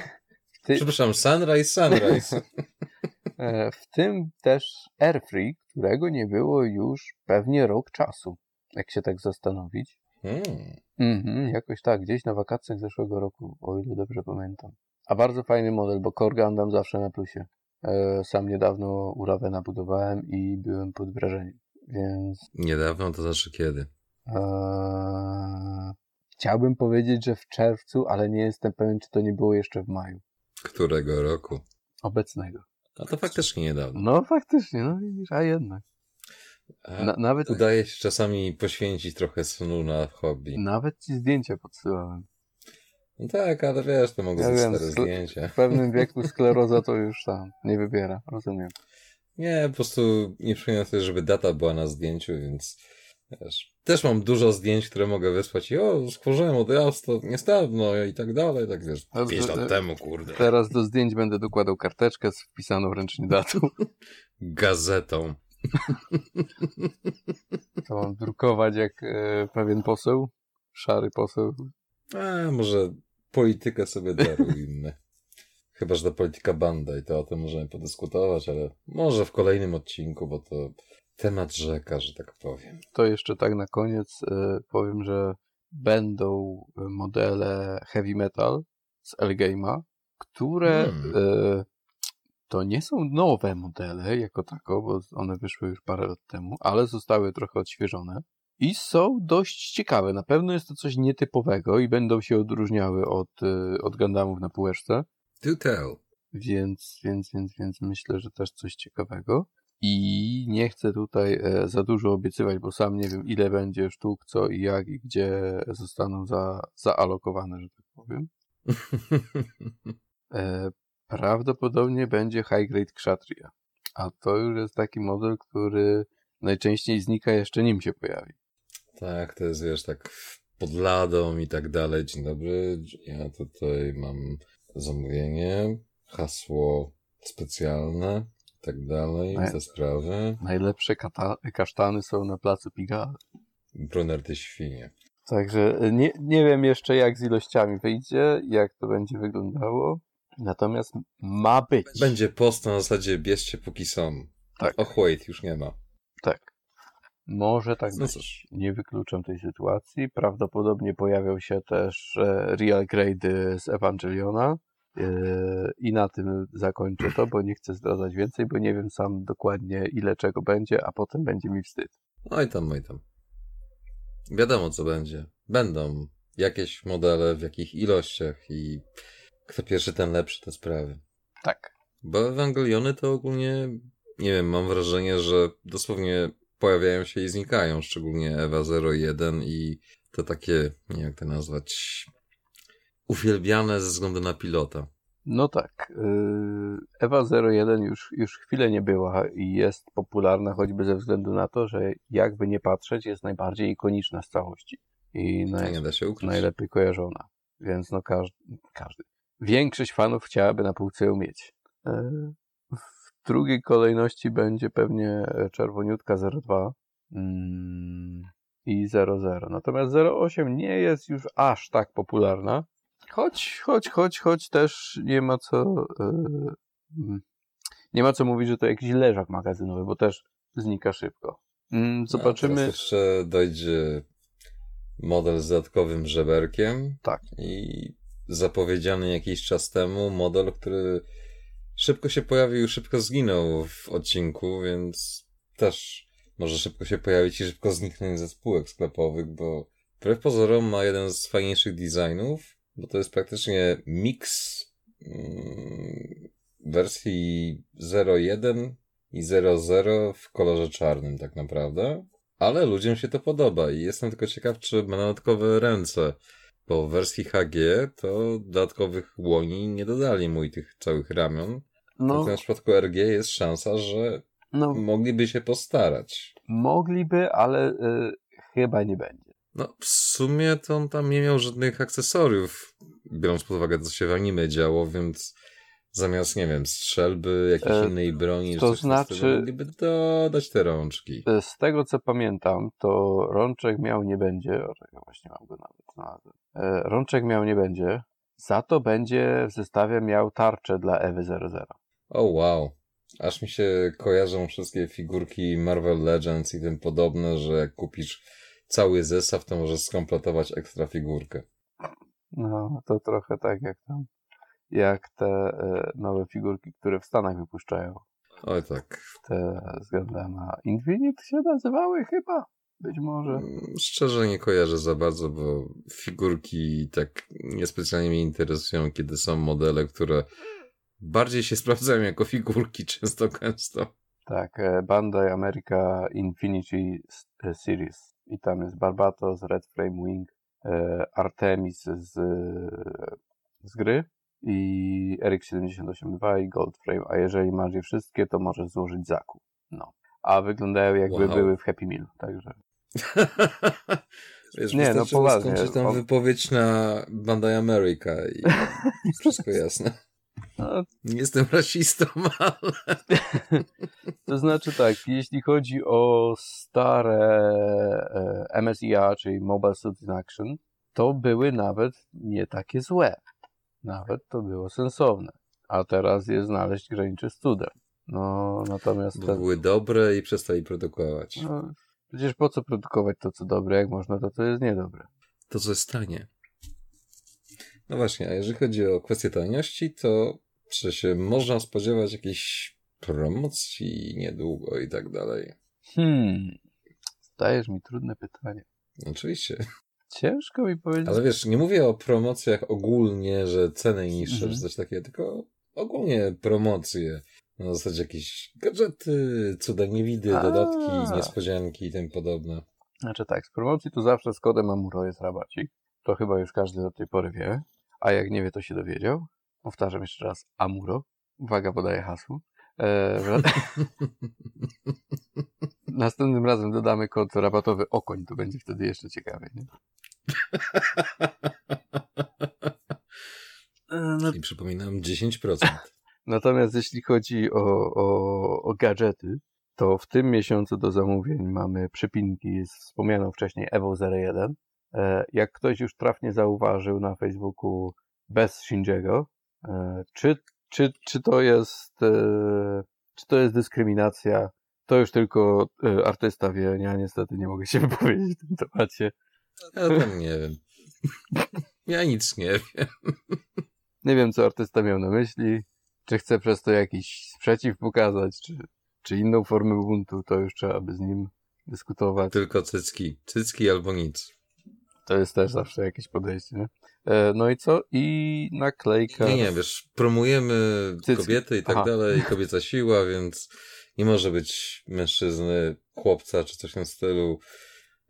ty, Przepraszam, sunrise, sunrise. w tym też Airfree, którego nie było już pewnie rok czasu, jak się tak zastanowić. Hmm. Mhm, jakoś tak, gdzieś na wakacjach zeszłego roku, o ile dobrze pamiętam. A bardzo fajny model, bo Core Gundam zawsze na plusie. E, sam niedawno Urawena budowałem i byłem pod wrażeniem, więc Niedawno to znaczy kiedy? e, chciałbym powiedzieć, że w czerwcu, ale nie jestem pewien, czy to nie było jeszcze w maju Którego roku? obecnego. A to faktycznie niedawno. No faktycznie, no widzisz, a jednak. Na, nawet, Udaje się czasami poświęcić trochę snu na hobby. nawet ci zdjęcia podsyłałem. No tak, ale wiesz, to mogą Ja być wiem, zdjęcia. W pewnym wieku skleroza to już tam nie wybiera, rozumiem. Nie, po prostu nie przypominam sobie, żeby data była na zdjęciu, więc wiesz. Też mam dużo zdjęć, które mogę wysłać i o, stworzyłem odjazd to niedawno i tak dalej, tak wiesz, A 5 to- lat temu, kurde. Teraz do zdjęć będę dokładał karteczkę z wpisaną ręcznie datą. Gazetą. To mam drukować jak e, pewien poseł, szary poseł. A, może politykę sobie daruj inne. Chyba, że to polityka banda i to o tym możemy podyskutować, ale może w kolejnym odcinku, bo to temat rzeka, że tak powiem. To jeszcze tak na koniec e, powiem, że będą modele heavy metal z Elgame'a, które Hmm. e, to nie są nowe modele jako tako, bo one wyszły już parę lat temu, ale zostały trochę odświeżone i są dość ciekawe. Na pewno jest to coś nietypowego i będą się odróżniały od, e, od Gundamów na półeczce. Do tell. Więc, więc, więc, więc myślę, że też coś ciekawego. I nie chcę tutaj e, za dużo obiecywać, bo sam nie wiem, ile będzie sztuk, co i jak i gdzie zostaną za, zaalokowane, że tak powiem. Prawdopodobnie będzie High Grade Kshatriya. A to już jest taki model, który najczęściej znika jeszcze nim się pojawi. tak, to jest, wiesz, tak pod ladą i tak dalej. Dzień dobry, ja tutaj mam zamówienie, hasło specjalne i tak dalej, Nie. te sprawy. Najlepsze kasztany są na placu Pigalle. Brunner ty świnie. Także e, nie, nie wiem jeszcze jak z ilościami wyjdzie, jak to będzie wyglądało. Natomiast ma być. Będzie post na zasadzie bierzcie póki są. Tak. Och, wait, już nie ma. Tak. Może tak No być. Nie wykluczam tej sytuacji. Prawdopodobnie pojawią się też e, real grade z Ewangeliona. E, I na tym zakończę to, bo nie chcę zdradzać więcej, bo nie wiem sam dokładnie ile czego będzie, a potem będzie mi wstyd. Oj tam, oj tam. Wiadomo, co będzie. Będą jakieś modele, w jakich ilościach i kto pierwszy, ten lepszy, te sprawy. Tak. Bo Ewangeliony to ogólnie, nie wiem, mam wrażenie, że dosłownie pojawiają się i znikają, szczególnie Ewa 01 i te takie, nie wiem jak to nazwać, uwielbiane ze względu na pilota. No tak. y, Ewa 01 już, już chwilę nie była i jest popularna choćby ze względu na to, że jakby nie patrzeć, jest najbardziej ikoniczna z całości. I naj, najlepiej kojarzona. Więc no każdy, każdy. Większość fanów chciałaby na półce ją mieć. E, W drugiej kolejności będzie pewnie czerwoniutka 02 mm, i 00. Natomiast 08 nie jest już aż tak popularna. Choć, choć, choć, choć też nie ma co e, mm, nie ma co mówić, że to jakiś leżak magazynowy, bo też znika szybko. Mm, A Zobaczymy. teraz jeszcze dojdzie model z dodatkowym żeberkiem. Tak. I zapowiedziany jakiś czas temu model, który szybko się pojawił szybko zginął w odcinku, więc też może szybko się pojawić i szybko zniknąć ze spółek sklepowych, bo wbrew pozorom ma jeden z fajniejszych designów, bo to jest praktycznie miks mm, wersji 01 i 00 w kolorze czarnym tak naprawdę. Ale ludziom się to podoba i jestem tylko ciekaw, czy ma dodatkowe ręce, bo w wersji HG to dodatkowych łoni nie dodali mu i tych całych ramion. No, w przypadku RG jest szansa, że no mogliby się postarać. mogliby, ale y, chyba nie będzie. No, w sumie to on tam nie miał żadnych akcesoriów, biorąc pod uwagę, co się w anime działo, więc zamiast, nie wiem, strzelby, jakiejś E, innej broni, to znaczy- mogliby dodać te rączki. Y, Z tego co pamiętam, to rączek miał nie będzie. O, czekaj, właśnie mam go nawet znalazłem. E, Rączek miał nie będzie. Za to będzie w zestawie miał tarczę dla Ewy 00. O, wow. Aż mi się kojarzą wszystkie figurki Marvel Legends i tym podobne, że jak kupisz cały zestaw, to możesz skompletować ekstra figurkę. No, to trochę tak jak tam, jak te e, nowe figurki, które w Stanach wypuszczają. Oj tak. Te względem na Infinite się nazywały chyba. Być może. Mm, Szczerze nie kojarzę za bardzo, bo figurki tak niespecjalnie mnie interesują, kiedy są modele, które bardziej się sprawdzają jako figurki często gęsto. Tak, e, Bandai America Infinity e, Series. I tam jest Barbatos, Red Flame Wing, Artemis z, z gry i Eric 78.2 i Gold Frame. A jeżeli masz je wszystkie, to możesz złożyć zakup. No. A wyglądają jakby Wow. były w Happy Meal, także. Wiesz, Nie, no poważnie, skończyć tam on- wypowiedź na Bandai America i wszystko jasne. No, Nie jestem rasistą, ale... To znaczy tak, jeśli chodzi o stare e, MSIA, czyli Mobile Suits in Action, to były nawet nie takie złe. Nawet to było sensowne. A teraz je znaleźć graniczy z cudem. No, natomiast Bo ten, były dobre i przestali produkować. no, przecież po co produkować to, co dobre, jak można to, co jest niedobre. To, co jest tanie. No właśnie, a jeżeli chodzi o kwestię taniości, to czy się można spodziewać jakiejś promocji niedługo i tak dalej? Hmm, zdajesz mi trudne pytanie. Oczywiście. Ciężko mi powiedzieć. Ale wiesz, nie mówię o promocjach ogólnie, że ceny niższe Mhm. czy coś takiego, tylko ogólnie promocje. Na zasadzie jakieś gadżety, cuda niewidy, A. dodatki, niespodzianki i tym podobne. Znaczy tak, z promocji to zawsze z kodem Amuro jest rabacik. To chyba już każdy do tej pory wie. A jak nie wie, to się dowiedział. Powtarzam jeszcze raz, Amuro. Uwaga, podaję hasło. E, Następnym razem dodamy kod rabatowy Okoń, to będzie wtedy jeszcze ciekawie. Nie? E, no, I przypominam 10%. Natomiast jeśli chodzi o, o, o gadżety, to w tym miesiącu do zamówień mamy przypinki z wspomnianą wcześniej Evo 01. E, Jak ktoś już trafnie zauważył na Facebooku bez Shinjiego, czy, czy, czy to jest e, czy to jest dyskryminacja, to już tylko e, artysta wie, ja niestety nie mogę się wypowiedzieć w tym temacie. Ja tam nie wiem. Ja nic nie wiem. Nie wiem, co artysta miał na myśli, czy chce przez to jakiś sprzeciw pokazać, czy, czy inną formę buntu, to już trzeba by z nim dyskutować. Tylko cycki. Cycki albo nic. To jest też zawsze jakieś podejście, nie? E, No i co? I naklejka. Nie, nie, wiesz, promujemy Cycki. kobiety i tak Aha. dalej, kobieca siła, więc nie może być mężczyzny, chłopca czy coś w tym stylu,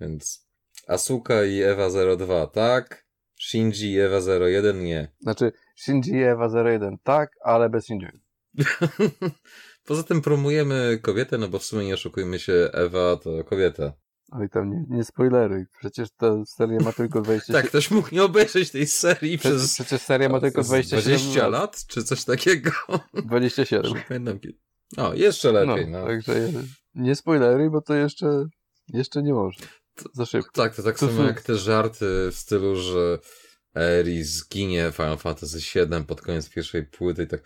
więc Asuka i Ewa 02, tak? Shinji i Ewa 01 nie. Znaczy, Shinji i Ewa 01, tak, ale bez Shinji. Poza tym promujemy kobietę, no bo w sumie nie oszukujmy się, Ewa to kobieta. Oj, tam nie, nie spoileruj. Przecież ta seria ma tylko 27 Tak, ktoś mógł nie obejrzeć tej serii Przecież, przez przecież seria ma tylko z 27 20 lat, czy coś takiego. 27. Nie pamiętam kiedy. O, jeszcze lepiej, no. Także nie spoileruj, bo to jeszcze, jeszcze nie można. Za szybko. Tak, to tak samo jak te żarty w stylu, że Eri zginie Final Fantasy VII pod koniec pierwszej płyty i tak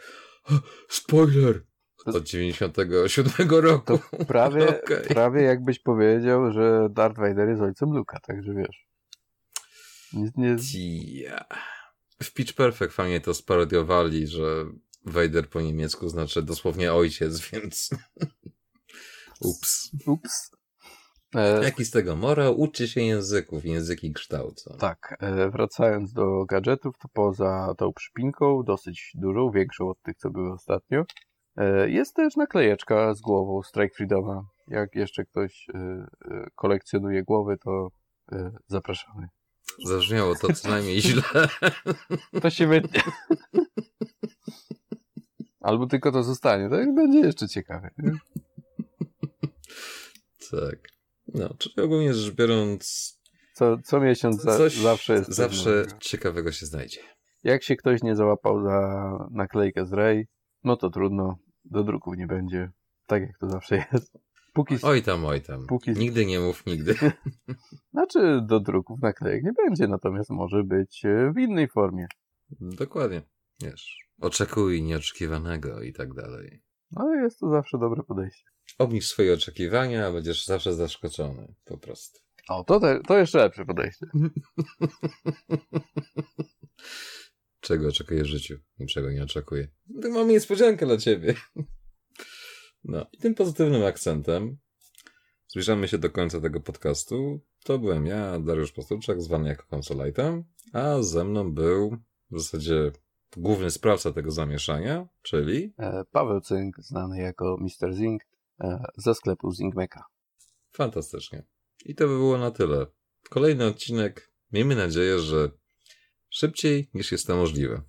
"O, spoiler! Od 97 roku. To prawie, Okej. prawie jakbyś powiedział, że Darth Vader jest ojcem Luka, także wiesz. Nie, nie, Ja. W Pitch Perfect fajnie to sparodiowali, że Vader po niemiecku znaczy dosłownie ojciec, więc ups. ups. E, Jaki z tego morał? Uczy się języków, języki kształcą. tak, e, wracając do gadżetów, to poza tą przypinką, dosyć dużą, większą od tych, co były ostatnio, jest też naklejeczka z głową Strike Freedoma. Jak jeszcze ktoś e, e, kolekcjonuje głowy, to e, zapraszamy. Zabrzmiało to co najmniej źle. To się wytnie. Albo tylko to zostanie, to będzie jeszcze ciekawe. nie? Tak. No, czyli ogólnie rzecz biorąc, Co, co miesiąc za, zawsze jest zawsze ciekawego się znajdzie. Jak się ktoś nie załapał za naklejkę z Ray, no to trudno, do druków nie będzie, tak jak to zawsze jest. Póki, Oj tam, oj tam. Póki- Nigdy nie mów nigdy. znaczy do druków naklejek nie będzie, natomiast może być e, w innej formie. Dokładnie. Wiesz, oczekuj nieoczekiwanego i tak dalej. No jest to zawsze dobre podejście. Obniż swoje oczekiwania, a będziesz zawsze zaskoczony. Po prostu. O, to, te, to jeszcze lepsze podejście. Czego oczekuję w życiu? Niczego nie oczekuję. To mam niespodziankę dla ciebie. No i tym pozytywnym akcentem zbliżamy się do końca tego podcastu. To byłem ja, Dariusz Postulczak, zwany jako konsolajtem, a ze mną był w zasadzie główny sprawca tego zamieszania, czyli E, Paweł Cynk, znany jako Mr. Zing, e, ze sklepu Zingmeka. fantastycznie. I to by było na tyle. Kolejny odcinek, miejmy nadzieję, że szybciej niż jest to możliwe.